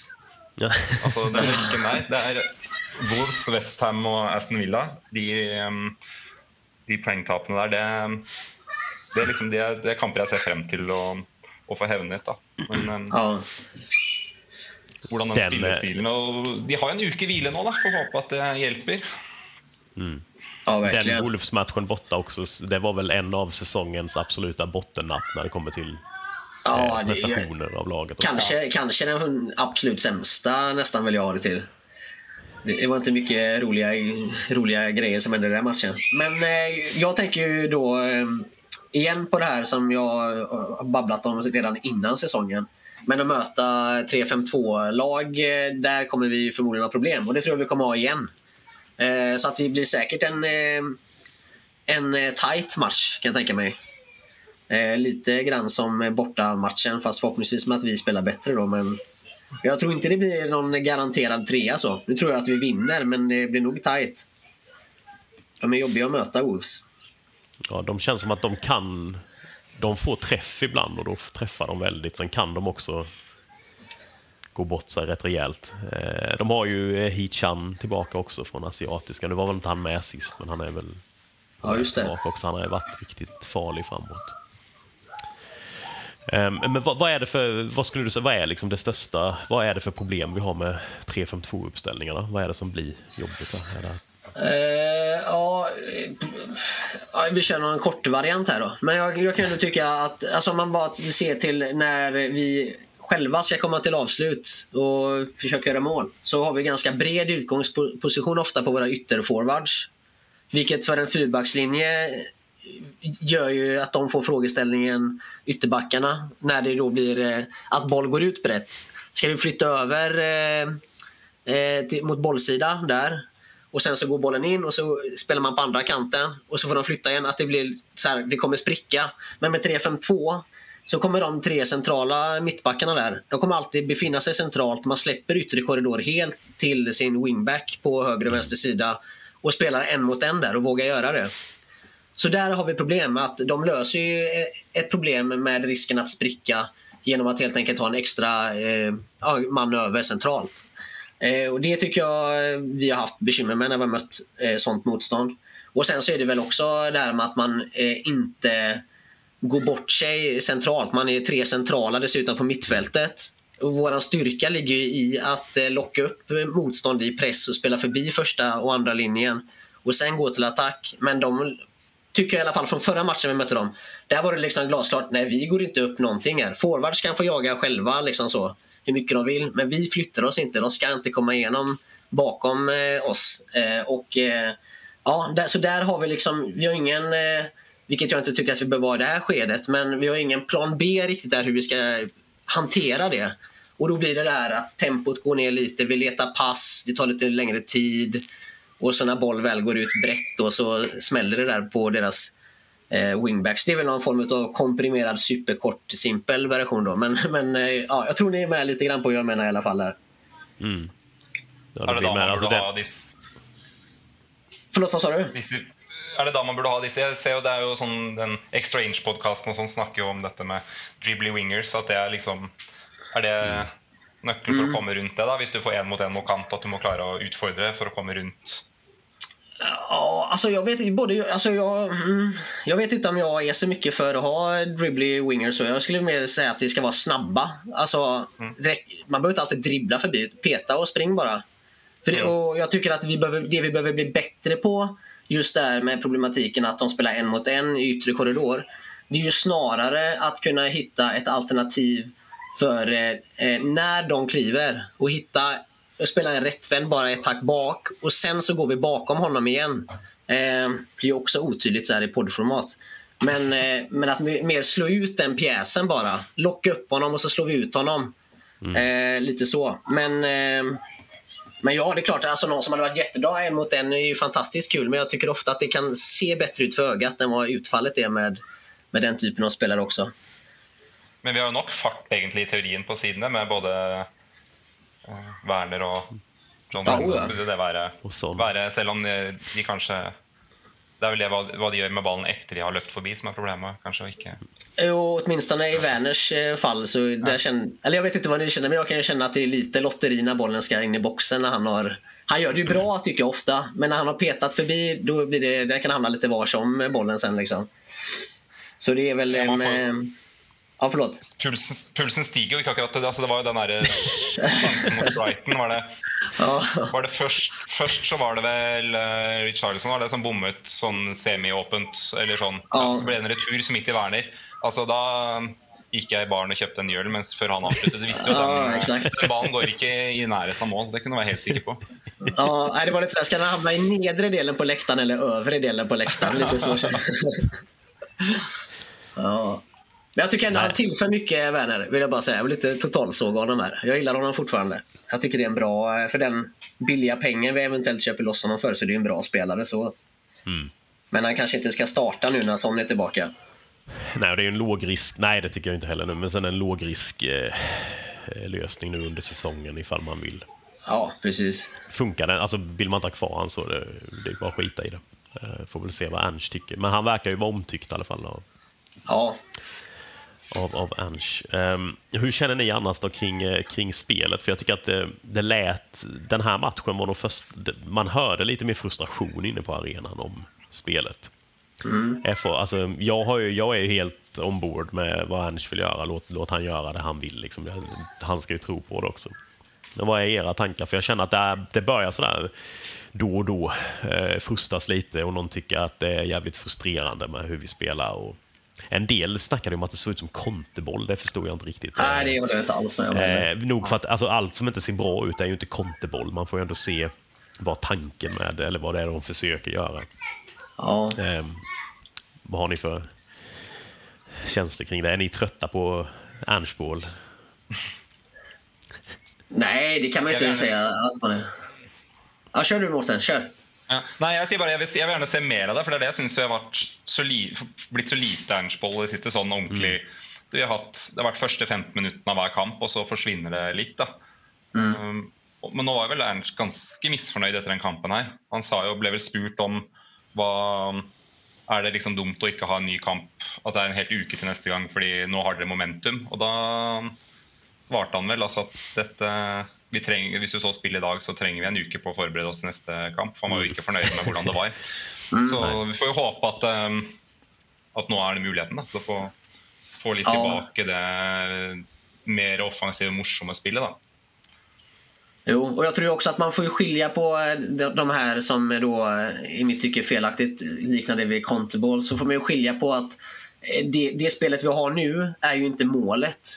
Ja. Altså, det er ikke nei. Det er Wolves, Westham og Aston Villa. De, um, de poengtapene der, det, det, er liksom, det, er, det er kamper jeg ser frem til å, å få hevnet. da. Men Ja. hvordan den, Den, spillestilen og De har jo en uke hvile nå, da. Får håpe at det hjelper. Ja, Den. Wolves-matchen borta också, det var väl en av säsongens absoluta bottennapp när det kommer till Ja, eh, prestationer av laget. också. kanske, kanske den absolut sämsta nästan vill jag ha det till. det var inte mycket roliga, roliga grejer som hände i den matchen. Men eh, jag tänker ju då eh, igen på det här som jag har babblat om redan innan säsongen. Men att möta 3-5-2-lag, eh, där kommer vi förmodligen ha problem. Och det tror jag vi kommer ha igen. Eh, så att det blir säkert en, eh, en eh, tight match, kan jag tänka mig. Lite grann som bortamatchen, fast förhoppningsvis med att vi spelar bättre då. Men jag tror inte det blir någon garanterad trea så. Nu tror jag att vi vinner, men det blir nog tight. De är jobbiga att möta, Wolves. Ja, de känns som att de kan... De får träff ibland och då träffar de väldigt. Sen kan de också gå bort sig rätt rejält. Eh, De har ju eh, Hee-Chan tillbaka också från asiatiska. Nu var väl inte han med sist, men han är väl Ja, just det. tillbaka också. Han har ju varit riktigt farlig framåt. Ehm, Men vad, vad är det för, vad skulle du säga, vad är liksom det största, vad är det för problem vi har med 3-5-2-uppställningarna? Vad är det som blir jobbigt? Här? Eh, ja, eh, ja, vi kör någon kort variant här då. Men jag, jag kan ändå tycka att alltså om man bara ser till när vi själva ska komma till avslut och försöka göra mål så har vi ganska bred utgångsposition ofta på våra ytterforwards. Vilket för en fyrbackslinje gör ju att de får frågeställningen ytterbackarna när det då blir eh, att boll går ut brett. Ska vi flytta över eh, eh, till, mot bollsida där och sen så går bollen in och så spelar man på andra kanten och så får de flytta igen. Att det blir så här, det kommer spricka. Men med 3-5-2 så kommer de tre centrala mittbackarna där. De kommer alltid befinna sig centralt. Man släpper yttre korridor helt till sin wingback på höger och vänster sida och spelar en mot en där och vågar göra det. Så där har vi problem. att De löser ju ett problem med risken att spricka genom att helt enkelt ha en extra eh, man över centralt. Eh, och Det tycker jag vi har haft bekymmer med när vi har mött eh, sånt motstånd. Och Sen så är det väl också det här med att man eh, inte går bort sig centralt. Man är tre centrala dessutom på mittfältet. Och vår styrka ligger ju i att eh, locka upp motstånd i press och spela förbi första och andra linjen och sen gå till attack. Men de tycker jag i alla fall från förra matchen vi mötte dem. Där var det liksom glasklart, nej vi går inte upp någonting här. Forwards kan få jaga själva liksom så, hur mycket de vill, men vi flyttar oss inte. De ska inte komma igenom bakom eh, oss. Eh, och eh, ja, där, Så där har vi liksom, vi har ingen, eh, vilket jag inte tycker att vi behöver vara i det här skedet, men vi har ingen plan B riktigt där hur vi ska hantera det. Och då blir det där att tempot går ner lite, vi letar pass, det tar lite längre tid. Och så när boll väl går ut brett och så smäller det där på deras eh, wingbacks. Det är väl någon form av komprimerad superkort simpel version då. Men, men eh, ja, jag tror ni är med lite grann på vad jag menar i alla fall där. mm. Ja, det blir man alltså det, Förlåt, vad sa du? Er det da man burde ha disse? Jeg ser jo det er jo sånn, Den Exchange-podkasten sånn snakker jo om dette med dribbly wingers. At det er liksom Er det nøkkelen for å komme rundt det, da? Hvis du får én mot én mot kant, at du må klare å utfordre for å komme rundt Ja, alltså jag vet, både, alltså jag, mm, jag vet inte om jag är så mycket för att ha dribbly wingers. Så jag skulle mer säga att det ska vara snabba. Alltså, man behöver inte alltid dribbla förbi. Peta och spring bara. För det, och jag tycker att vi behöver, det vi behöver bli bättre på just där med problematiken att de spelar en mot en i yttre korridor. Det är ju snarare att kunna hitta ett alternativ för eh, eh, när de kliver och hitta spela en rättvänd bara ett tack bak och sen så går vi bakom honom igen. Eh, det ju också otydligt så här i poddformat. Men, eh, men att mer slå ut den pjäsen bara. Locka upp honom och så slår vi ut honom. Eh, lite så. Men, eh, men ja, det är klart. Alltså, någon som hade varit jättebra en mot en är ju fantastiskt kul. Men jag tycker ofta att det kan se bättre ut för ögat än vad utfallet är med, med den typen av spelare också. Men vi har nok fart egentlig i teorien på sidene, med både eh, Werner og John Ja, Lennon. ja. Så skulle det være Selv om de, de kanskje Det er vel det hva, hva de gjør med ballen etter de har løpt forbi, som er problemet. kanskje, ikke... Jo, åtminstone i Werners eh, fall så där känner, eller jag vet inte vad ni känner, men jag kan ju känna att det är lite lotteri när bollen ska in i boxen när han har han gör det ju bra tycker jag ofta, men när han har petat förbi då blir det, där kan hamna lite var som bollen sen liksom. Så det är väl... Ja, en, ja, förlåt. Pulsen, pulsen stiger jo ikke akkurat. Altså, det var jo den derre sjansen mot Brighton. Var det, var det først, først så var det vel uh, Richarlison var det som bommet sånn semiåpent, eller sånn. Ja. Så ble det en retur som midt i Werner. Altså da gikk jeg i baren og kjøpte en øl mens før han avsluttet. Du visste jo Ja, den, exakt. den ballen går ikke i nærheten av mål. Det kunne du være helt sikker på. Ja, det var lite så här, ska den hamna i nedre delen på läktaren eller övre delen på läktaren? Lite så. ja. Men jag tycker ändå han tillför mycket, Werner, vill jag bara säga. Jag vill inte totalsåga honom här. Jag gillar honom fortfarande. Jag tycker det är en bra, för den billiga pengen vi eventuellt köper loss honom för så det är en bra spelare. Så. Men han kanske inte ska starta nu när Son är tillbaka. Nej, det är ju en låg risk. Nej, det tycker jag inte heller nu. Men sen en låg risk eh, lösning nu under säsongen ifall man vill. Ja, precis. Funkar det? Alltså vill man inte ha kvar han så det, det är bara att skita i det. Eh, får väl se vad Ernst tycker. Men han verkar ju vara omtyckt i alla fall Ja, av, av Ernst. Ehm, hur känner ni annars då kring, eh, kring spelet? För jag tycker att det, det lät, den här matchen var nog först, man hörde lite mer frustration inne på arenan om spelet. FH, alltså, jag, har ju, jag är ju helt ombord med vad Ernst vill göra. Låt, låt han göra det han vill. Liksom. Han ska ju tro på det också. Men vad är era tankar? För jag känner att det, är, det börjar sådär då och då eh, frustas lite och någon tycker att det är jävligt frustrerande med hur vi spelar. Och en del snackade om att det såg ut som konterboll. Det förstod jag inte riktigt. nej det håller jag inte alls med om. Eh, nog för att alltså, allt som inte ser bra ut är ju inte konterboll. Man får ju ändå se vad tanken med det eller vad det är de försöker göra. Ja. Eh, vad har ni för känslor kring det? Är ni trötta på Ernstboll? Nej, det kan man inte säga att man är. Ja, kör du Mårten, kör. Ja. Nei, jeg sier bare, jeg vil, jeg vil gjerne se mer av det, for det er det jeg syns har vært så li, blitt så lite Ernstboll i det siste. sånn ordentlig. Vi har hatt, det har vært første 15 minuttene av hver kamp, og så forsvinner det litt. da. Um, og- men nå var vel Ernst ganske misfornøyd etter den kampen her. Han sa jo, ble vel spurt om hva Er det liksom dumt å ikke ha en ny kamp? At det er en helt uke til neste gang fordi nå har dere momentum? Og da svarte han vel altså at dette vi trenger, Hvis du så spillet i dag, så trenger vi en uke på å forberede oss til neste kamp. For han var jo ikke fornøyd med hvordan det var. Så vi får jo håpe at, um, at nå er det muligheten da, til å få, få litt tilbake det mer offensive, morsomme spillet. da. Jo, och jag tror också att man får skilja på eh, de här som är då eh, i mitt tycke felaktigt liknande vid Conteball. Så får man skilja på att eh, det, det spelet vi har nu är ju inte målet.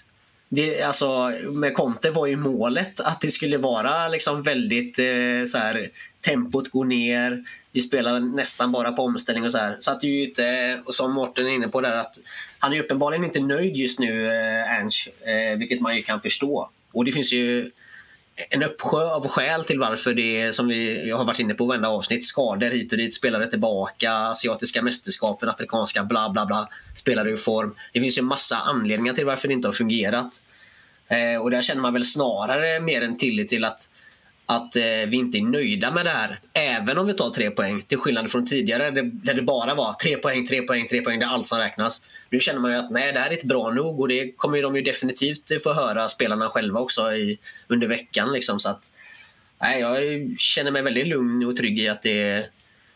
Det, alltså, med Conte var ju målet att det skulle vara liksom väldigt eh, så här, tempot går ner. Vi spelar nästan bara på omställning och så här. Så att det är ju inte, och som Mårten är inne på där, att han är uppenbarligen inte nöjd just nu, eh, Ernst, eh, vilket man ju kan förstå. Och det finns ju en uppsjö av skäl till varför det som vi jag har varit inne på varenda avsnitt. Skador hit och dit, spelare tillbaka, asiatiska mästerskapen, afrikanska bla bla bla. Spelare ur form. Det finns ju en massa anledningar till varför det inte har fungerat. Eh, och där känner man väl snarare mer en tillit till att, att eh, vi inte är nöjda med det här. Även om vi tar tre poäng. Till skillnad från tidigare där det, där det bara var tre poäng, tre poäng, tre poäng. Det är allt som räknas. Nu känner man ju att nej, det här är inte bra nog och det kommer ju de ju definitivt få höra spelarna själva också i, under veckan. Liksom, så att, nej, jag känner mig väldigt lugn och trygg i att det,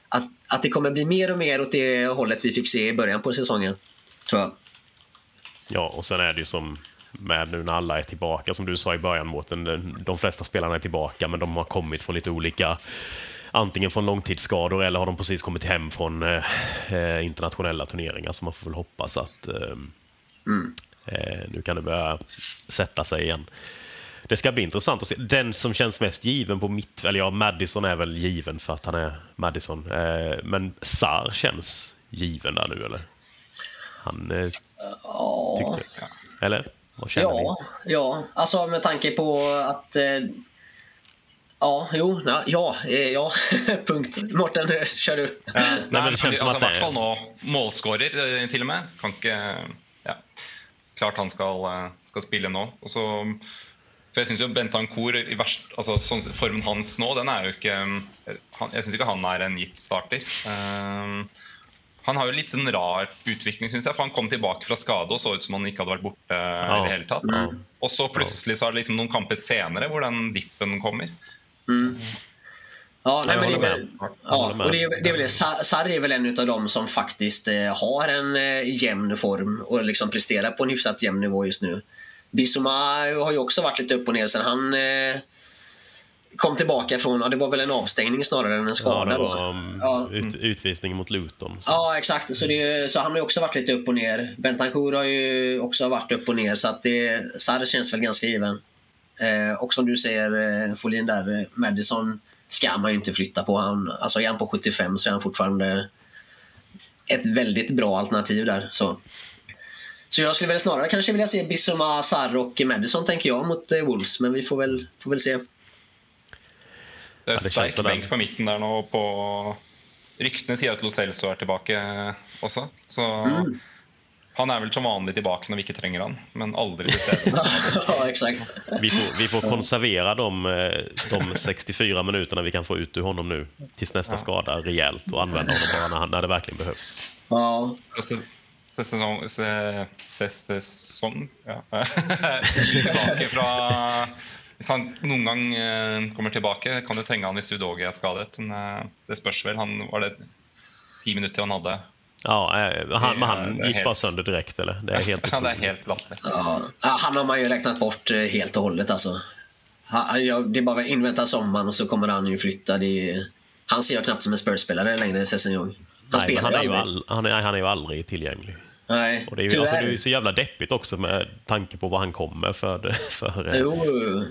att, att det kommer bli mer och mer åt det hållet vi fick se i början på säsongen. Tror jag. Ja, och sen är det ju som med nu när alla är tillbaka, som du sa i början Mårten, de- de flesta spelarna är tillbaka men de har kommit från lite olika Antingen från långtidsskador eller har de precis kommit hem från eh, eh, internationella turneringar så man får väl hoppas att eh, eh, nu kan det börja sätta sig igen. Det ska bli intressant att se. Den som känns mest given på mitt... Eller ja, Madison är väl given för att han är Madison. Eh, men Sar känns given där nu eller? Han eh, tyckte... Eller? Vad känner? Ja, ja, alltså med tanke på att... Eh, ja, jo, na, ja, eh, ja, punkt. Mårten, kör du. Nei, men det kjennes som altså, at det I hvert fall nå målskårer, eh, til og med. Kan ikke Ja. Klart han skal, eh, skal spille nå. Og så for jeg synes jo Bentancour i verst, altså sånn, Formen hans nå, den er jo ikke eh, han, Jeg syns ikke han er en gitt starter. Eh, han har jo litt sånn rar utvikling, syns jeg. For han kom tilbake fra skade og så ut som han ikke hadde vært borte i det hele tatt. Og så plutselig så er det liksom noen kamper senere hvor den dippen kommer. Ja, nej, men det, är ja, och det, är, det är väl Sarri är väl en av dem som faktiskt eh, har en eh, jämn form och liksom presterar på en hyfsat jämn nivå just nu. Bissouma har ju också varit lite upp och ner sen han eh, kom tillbaka från, ja, det var väl en avstängning snarare än en Ja, skada då. var um, Ja. ut, utvisning mot Luton. Så. Ja, exakt. Så, det, så han har ju också varit lite upp och ner. Bentancourt har ju också varit upp och ner, så att det, Sarr känns väl ganska given. Eh, och som du säger, eh, Folin där, eh, Madison ska man ju inte flytta på. Han, alltså är han på 75 så är han fortfarande ett väldigt bra alternativ där. Så, så jag skulle väl snarare kanske vilja se Bissoma, Sarr och Madison tänker jag mot eh, Wolves, men vi får väl, får väl se. Det Ja, er det sterk benk på midten der nå. på Ryktene sier at Lo Celso er tilbake også. Så Mm. han er vel som vanlig tilbake når vi ikke trenger han, men aldri til stede. ja, exakt. Vi, får, vi får konservera de, eh, de 64 minuterna vi kan få ut ur honom nu tills nästa skada rejält och använda honom bara när, när det verkligen behövs. Ja, Så se- se- Sesong se- se- Sesong ja. Tilbake fra Hvis han noen gang eh, kommer tilbake, kan du trenge han hvis Udogi er skadet. Men eh, det spørs vel. Han var det ti minutter han hadde. Ja, han, men han är gick helt- bara sönder direkt eller? Det är helt Ja, det er otroligt. helt. Ja, han har man ju räknat bort eh, helt och hållet. Alltså. Han, ja, det är bara att invänta sommaren och så kommer han ju flytta. Är, han ser jag knappt som en Spurs-spelare längre. Han Nej, spelar han, är ju all, han, är, han är ju aldrig tillgänglig. Nej, Och det är ju alltså, det är ju så jävla deppigt också med tanke på vad han kommer för, för eh, Jo,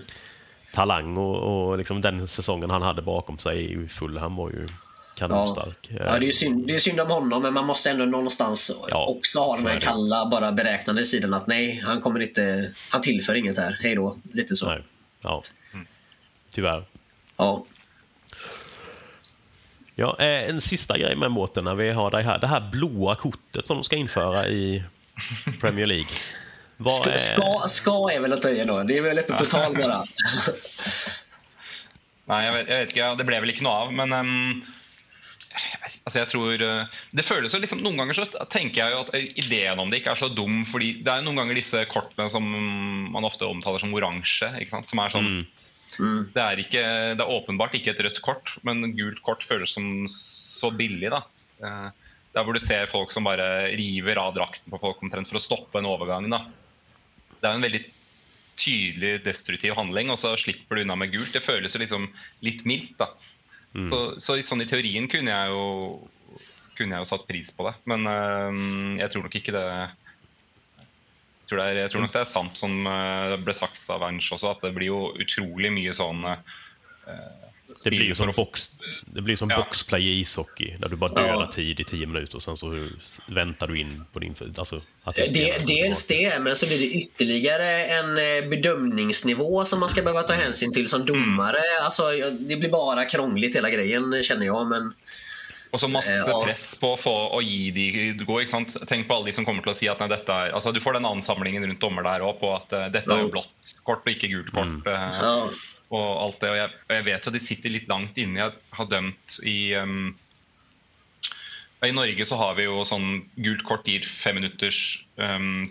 talang och, och liksom den säsongen han hade bakom sig i Fulham var ju kanonstark. ja, det är synd, det är synd om honom, men man måste ändå någonstans Ja, också ha den här kalla, bara beräknande sidan att nej, han kommer inte, han tillför inget här. Hej då. Lite så. Nej, ja. Tyvärr. Ja. Ja, eh, en sista grej med båten när vi har dig här. Det här blåa kortet som de ska införa i Premier League. Vad Ska, är... ska, ska är väl att ta i då. Det är väl uppe på tal bara. Nei, jeg vet, jeg vet ja, Det ble vel ikke noe av, men ehm, altså jeg tror eh, Det føles jo liksom Noen ganger så tenker jeg jo at ideen om det ikke er så dum, fordi det jo noen ganger disse kortene som man ofte omtaler som oransje, sant? som er sånn Mm. Det, er ikke, det er åpenbart ikke et rødt kort, men gult kort føles som så billig. da. Eh, Der hvor du ser folk som bare river av drakten på folk omtrent for å stoppe en overgang. da. Det er en veldig tydelig destruktiv handling, og så slipper du unna med gult. Det føles liksom litt mildt. da. Så, så sånn i teorien kunne jeg jo kunne jeg jo satt pris på det, men øhm, jeg tror nok ikke det tror, det er, jeg tror nok det er sant som øh, ble sagt av Ernst også, at det blir jo utrolig mye sånn øh, Det blir som, box, det blir som Ja. boxplay i ishockey där du bara Ja. dödar tid i 10 minuter och sen så väntar du in på din... Alltså, att Det, spelar. dels det, men så blir det ytterligare en eh, bedömningsnivå som man ska behöva ta hänsyn till som domare. Alltså, ja, det blir bara krångligt hela grejen känner jag. Men Og så masse press på å få å gi de gå. ikke sant? Tenk på alle de som kommer til å si at nei, dette er altså Du får den ansamlingen rundt dommer der òg på at eh, dette er jo blått kort og ikke gult kort. ja, og alt det, og jeg, og jeg vet jo de sitter litt langt inne. Jeg har dømt i um, I Norge så har vi jo sånn gult kort gir fem minutters um,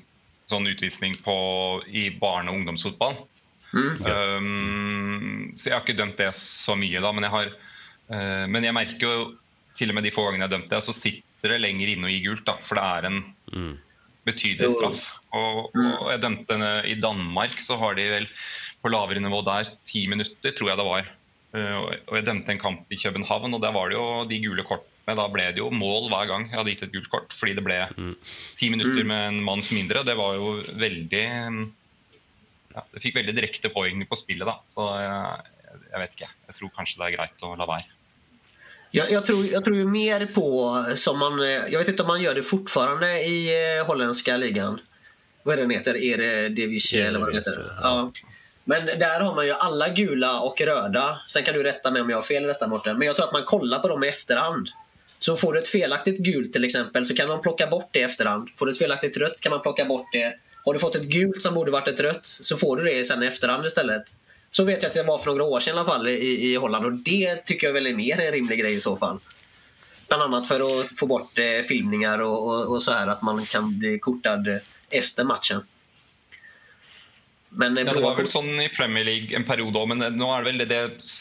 sånn utvisning på, i barne- og ungdomsfotball. Um, så jeg har ikke dømt det så mye, da. Men jeg, har, eh, men jeg merker jo til og med de få gangene jeg har dømt det, så sitter det lenger inne å gi gult. da, For det er en Mm. betydelig straff. Og, og jeg dømte henne I Danmark så har de vel på lavere nivå der ti minutter, tror jeg det var. Eh, og- Og jeg dømte en kamp i København, og der var det jo de gule kortene. Da ble det jo mål hver gang jeg hadde gitt et gult kort, fordi det ble ti minutter med en manns mindre. Det var jo veldig ja, Det fikk veldig direkte påvirkning på spillet, da. Så jeg, jeg vet ikke. Jeg tror kanskje det er greit å la være. Jag, jag, tror, jag tror ju mer på, som man, eh, jag vet inte om man gör det fortfarande i eh, holländska ligan. Vad är den heter? Eredivisie eller vad den heter? Ja. Men där har man ju alla gula och röda. Sen kan du rätta mig om jag har fel i detta Mårten. Men jag tror att man kollar på dem i efterhand. Så får du ett felaktigt gult till exempel så kan man plocka bort det i efterhand. Får du ett felaktigt rött kan man plocka bort det. Har du fått ett gult som borde varit ett rött så får du det sen i efterhand istället. Så vet jag att det var för några år sedan i alla fall i, i Holland och det tycker jag väl är mer en rimlig grej i så fall. Bland annat för att få bort eh, filmningar och, och, och så här att man kan bli kortad eh, efter matchen. Men eh, Ja, det var kort... sånn i Premier League en periode òg, men det- nå er det vel det, det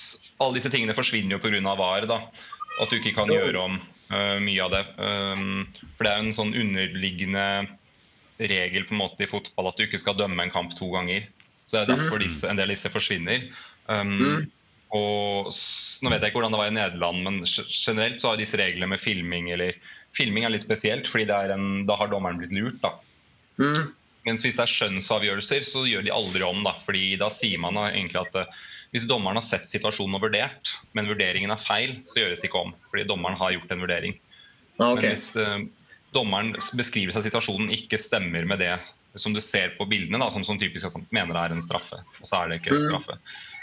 Alle disse tingene forsvinner jo pga. VAR. da, At du ikke kan Jo. gjøre om øh, mye av det. Um, for det er jo en sånn underliggende regel på en måte i fotball at du ikke skal dømme en kamp to ganger. Så det er derfor disse, en del av disse forsvinner. Um, Og s- Nå vet jeg ikke hvordan det var i Nederland, men ge- generelt så har disse reglene med filming eller Filming er litt spesielt, fordi det en, da har dommeren blitt lurt. da. Mm. Mens hvis det er skjønnsavgjørelser, så gjør de aldri om. da, fordi da sier man egentlig at eh, hvis dommeren har sett situasjonen og vurdert, men vurderingen er feil, så gjøres det ikke om. Fordi dommeren har gjort en vurdering. Ja, Men okej. hvis eh, dommerens beskrivelse av situasjonen ikke stemmer med det som du ser på bildene, da, som, som typisk at man mener det er en straffe, og så er det ikke en straffe,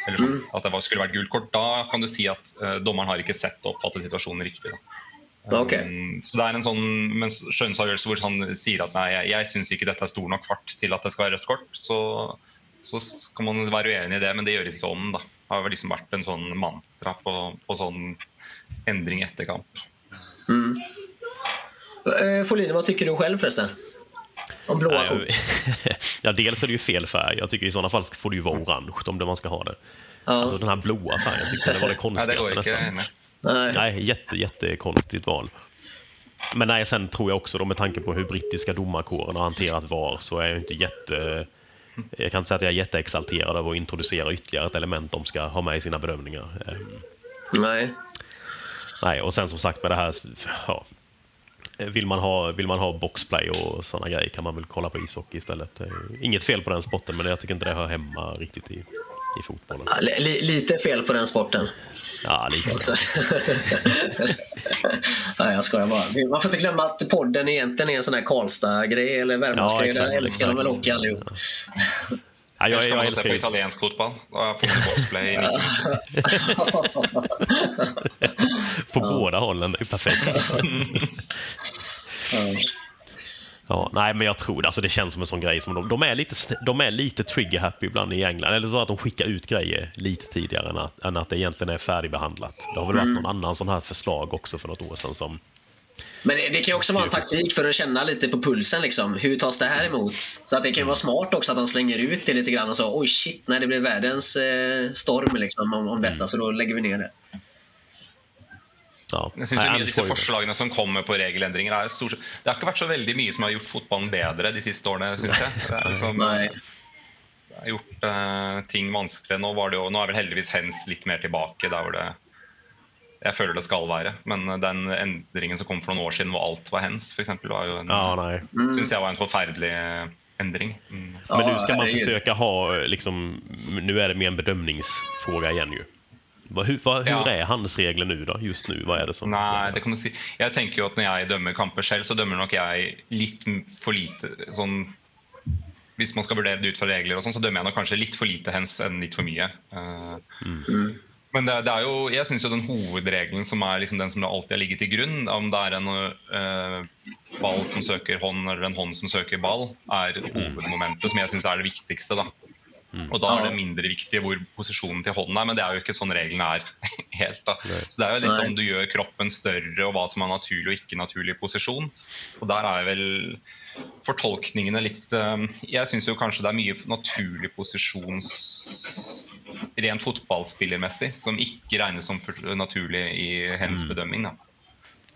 eller sånn, at det var, skulle vært gult kort, da kan du si at eh, dommeren har ikke sett og oppfattet situasjonen riktig. Um, så det er en sånn mens skjønnsavgjørelse hvor han sier at nei, jeg, jeg syns ikke dette er stor nok fart til at det skal være rødt kort, så, så kan man være uenig i det, men det gjøres ikke om. da. Det har liksom vært en sånn mantra på, på sånn endring etter kamp. Eh, Folin, vad tycker du själv förresten? Om blåa Nej, kort? ja, dels är det ju fel färg. Jag tycker i sådana fall får det ju vara orange om det man ska ha det. Ja. Alltså den här blåa färgen tyckte jag det var det konstigaste ikke. nästan. Nej. Nej, jätte, jättekonstigt val. Men nej, sen tror jag också då med tanke på hur brittiska domarkåren har hanterat VAR så är jag inte jätte... Jag kan inte säga att jag är jätteexalterad av att introducera ytterligare ett element de ska ha med i sina bedömningar. Ehm, Nej. Nej, och sen som sagt med det här... Ja, vill, man ha, vill man ha boxplay och sådana grejer kan man väl kolla på ishockey istället. Är Inget fel på den sporten, men jag tycker inte det hör hemma riktigt i, i fotbollen. Lite fel på den sporten Ja, lite. också. Nej, jag skojar bara. Man får inte glömma att podden egentligen är en sån här Karlstad-grej eller Värmlandsgrej. Ja, exakt. Där älskar de väl hockey allihop. Ja, jag, Ellers kan jag, man se älskar på italiensk boxplay. i På båda hållen, det är perfekt. Ja, nej, men jag tror det. Alltså, det känns som en sån grej som de, de är lite, de är lite trigger happy ibland i England. Eller så att de skickar ut grejer lite tidigare än att, än att det egentligen är färdigbehandlat. Det har väl varit någon annan sån här förslag också för något år sedan som... Men det, kan ju också vara en taktik för att känna lite på pulsen. Liksom. Hur tas det här emot? Så att det kan ju vara smart också att de slänger ut det lite grann och så oj shit, nej, det blev världens eh, storm liksom, om, om detta, så då lägger vi ner det. Ja, Jeg synes mye av disse forslagene som kommer på regelendringer, er stort Det har ikke vært så veldig mye som har gjort fotballen bedre de siste årene, syns jeg. Det er liksom, Nej. det har gjort eh, ting vanskeligere. Nå, var det jo, nå er vel heldigvis hens litt mer tilbake der hvor det jeg føler det skal være. Men den endringen som kom for noen år siden hvor alt var hens, f.eks., var jo en, Ja, nej. synes jeg var en forferdelig eh, endring. Mm. Men Ja, nu ska man försöka ha, liksom, nu är det mer en bedömningsfråga igen ju. Hur, vad, hur Ja. är handsregler nu då, just nu? Vad är det som... Nei, det kan du si. Jeg tenker jo at Når jeg dømmer kamper selv, så dømmer nok jeg litt for lite sånn Hvis man skal vurdere det ut fra regler, og sånn, så dømmer jeg nok kanskje litt for lite hens enn litt for mye. Eh, Men det, det er jo, jeg syns jo den hovedregelen som er liksom den som alltid har ligget til grunn, om det er en eh, ball som søker hånd eller en hånd som søker ball, er hovedmomentet som jeg syns er det viktigste. da. Og da er det mindre viktig hvor posisjonen til hånden er, men det er jo ikke sånn reglene er helt. da. Så det er jo litt Nei. om du gjør kroppen større, og hva som er naturlig og ikke naturlig posisjon. Og der er vel fortolkningene litt eh, Jeg syns kanskje det er mye naturlig posisjon s- rent fotballspillermessig som ikke regnes som naturlig i hens bedømming. da.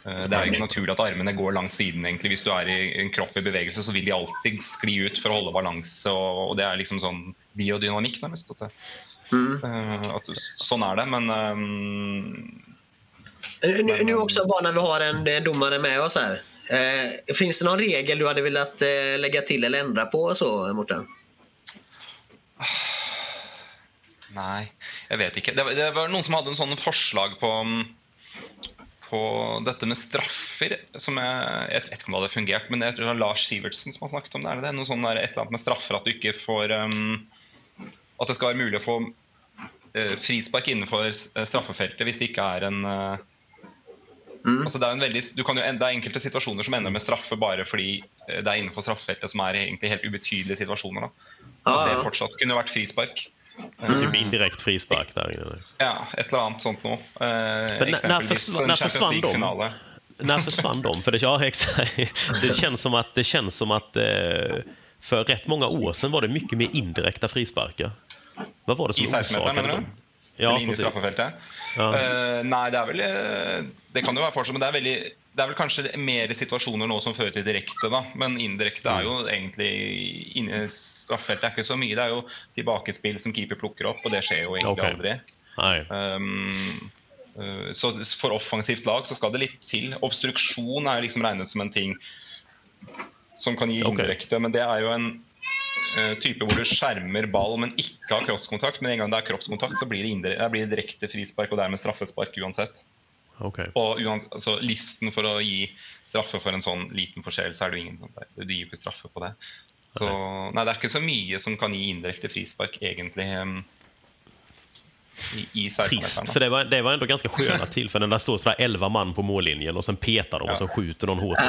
Eh, Det er jo ikke naturlig at armene går langs siden. egentlig. Hvis du er i en kropp i bevegelse, så vil de alltid skli ut for å holde balanse. og Det er liksom sånn biodynamikk, nærmest. At, det, eh, at sånn er det. Men eh, Nu, nu också bara när vi har en domare med oss här. Eh, finns det någon regel du hade velat eh, lägga till eller ändra på så, Mårten? Nej, jag vet inte. Det var, det var någon som hade en sån förslag på, mm, på detta med straffer. Som jag, jag vet inte om det hade fungerat, men jag tror det var Lars Sivertsen som har snackat om det. Er det är något sånt där, ett eller annat med straffer att du inte får um, att det ska vara möjligt att få uh, frispark innanför eh, straffefältet om det inte är en eh, eh, Altså det, er en veldig, du kan jo, det er enkelte situasjoner som ender med straffe bare fordi eh, det er innenfor straffefeltet som er egentlig helt ubetydelige situasjoner. Da. At Ja, det fortsatt kunne vært frispark. Typ indirekt frispark där inne. Ja, et eller annet sånt noe. Eh, Men när- eksempelvis när försv- en när Champions? League-finale. När försvann de? För det, ja, exakt. det känns som att, det känns som att eh, för rätt många år sedan var det mycket mer indirekta frisparkar. Vad var det som I 16-meteren, orsakade mener du? Ja, Eller inn i precis. straffefeltet? Ja. Eh, nei, det er vel eh, Det kan jo være fortsatt, men det er, veldig, det er vel kanskje mer situasjoner nå som fører til direkte, da. Men indirekte er jo egentlig Inni straffefeltet er ikke så mye. Det er jo tilbakespill som keeper plukker opp, og det skjer jo egentlig Ok. aldri. Um, eh, så for offensivt lag så skal det litt til. Obstruksjon er liksom regnet som en ting som kan gi indirekte, men det er jo en eh, type hvor du skjermer ball, men ikke har kroppskontakt. Men en gang det er kroppskontakt, så blir det, indire, det blir direkte frispark og dermed straffespark uansett. Ok. Og altså, listen for å gi straffe for en sånn liten forskjell, så er det ingen sånn. Du gir ikke straffe på det. Så nei, det er ikke så mye som kan gi indirekte frispark, egentlig, i, i Trist, 16-meteren. för det var, det var ändå ganska sköna tillfällen. Där står sådär 11 man på mållinjen och sen petar de och så skjuter någon hårt.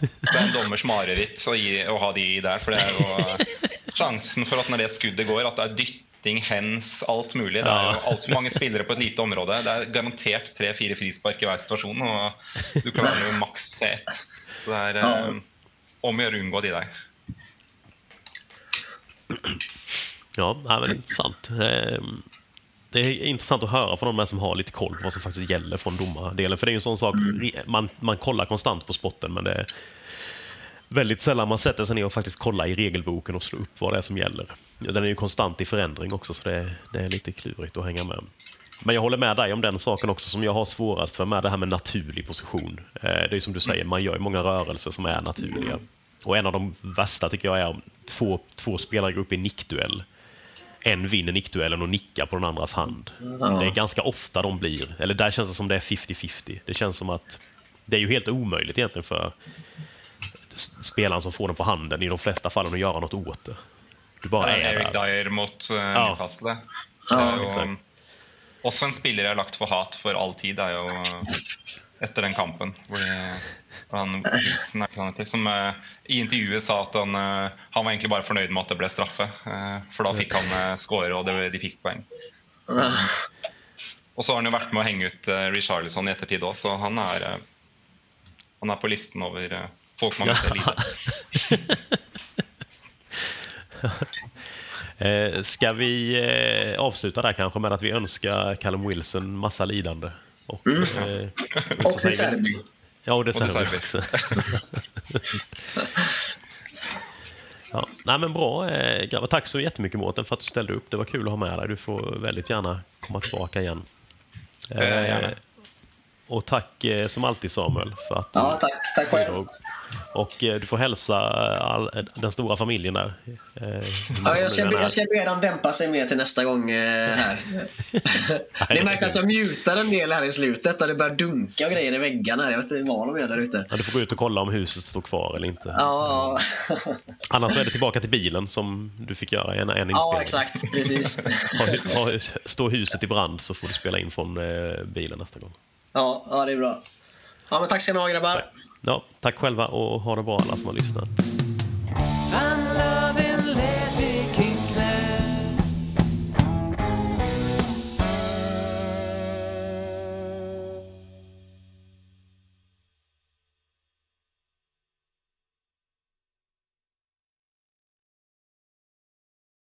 Det er en dommers mareritt å, å ha de der. For det er jo sjansen for at når det skuddet går, at det er dytting, hens, alt mulig. Det er jo Ja. altfor mange spillere på et lite område. Det er garantert tre-fire frispark i hver situasjon, og du klarer jo maks se ett. Så det Ja. eh, om å gjøre å unngå de der. Ja, nej, men intressant. Ehm, Det är intressant att höra från de här som har lite koll på vad som faktiskt gäller från domardelen. För det är ju en sån sak, man, man kollar konstant på sporten men det är väldigt sällan man sätter sig ner och faktiskt kollar i regelboken och slår upp vad det är som gäller. Den är ju konstant i förändring också så det, det är lite klurigt att hänga med. Men jag håller med dig om den saken också som jag har svårast för med det här med naturlig position. Eh, Det är som du säger, man gör ju många rörelser som är naturliga. Och en av de värsta tycker jag är om två, två spelare går upp i nickduell. En vinner nickduellen och nickar på den andras hand. Det är ganska ofta de blir, eller där känns det som det är 50-50. Det känns som att det är ju helt omöjligt egentligen för spelaren som får den på handen i de flesta fallen att göra något åt det. Du bara är Eric där. Dyer mot uh, Ja. Newcastle. Ja, jo, exakt. um, også en spiller jeg har lagt for hat for all tid, er jo uh, etter den kampen. Hvor han, heter, som uh, i intervjuet sa at han, uh, han var egentlig bare fornøyd med at det ble straffe. uh, for da fikk han uh, score, og det, de fikk poeng. Og så har han jo vært med å henge ut uh, Richarlison i ettertid òg, så han uh, han er på listen over uh, folk man ikke liker. Eh, ska vi eh, avsluta där kanske med att vi önskar Callum Wilson massa lidande? Och, Mm. eh, Och Serbi. Ja, och det säger vi också. ja, nej men bra eh, grabbar. Tack så jättemycket Mårten för att du ställde upp. Det var kul att ha med dig. Du får väldigt gärna komma tillbaka igen. Eh. Och tack eh, som alltid Samuel för att du Ja, tack. Tack själv. Och eh, du får hälsa all, den stora familjen där. Eh, Ja, jag, ska be, jag ska be dem dämpa sig mer till nästa gång eh, här. Ni märkte att jag mutar en del här i slutet och det börjar dunka och grejer i väggarna. här. Jag vet inte vad de är där ute. Ja, du får gå ut och kolla om huset står kvar eller inte. Ja, Annars är det tillbaka till bilen som du fick göra en, en inspelning. ja exakt. Precis. Står huset i brand så får du spela in från eh, bilen nästa gång. Ja, ja, det är bra. Ja, men tack ska ni ha grabbar. Ja, tack själva och ha det bra alla som har lyssnat.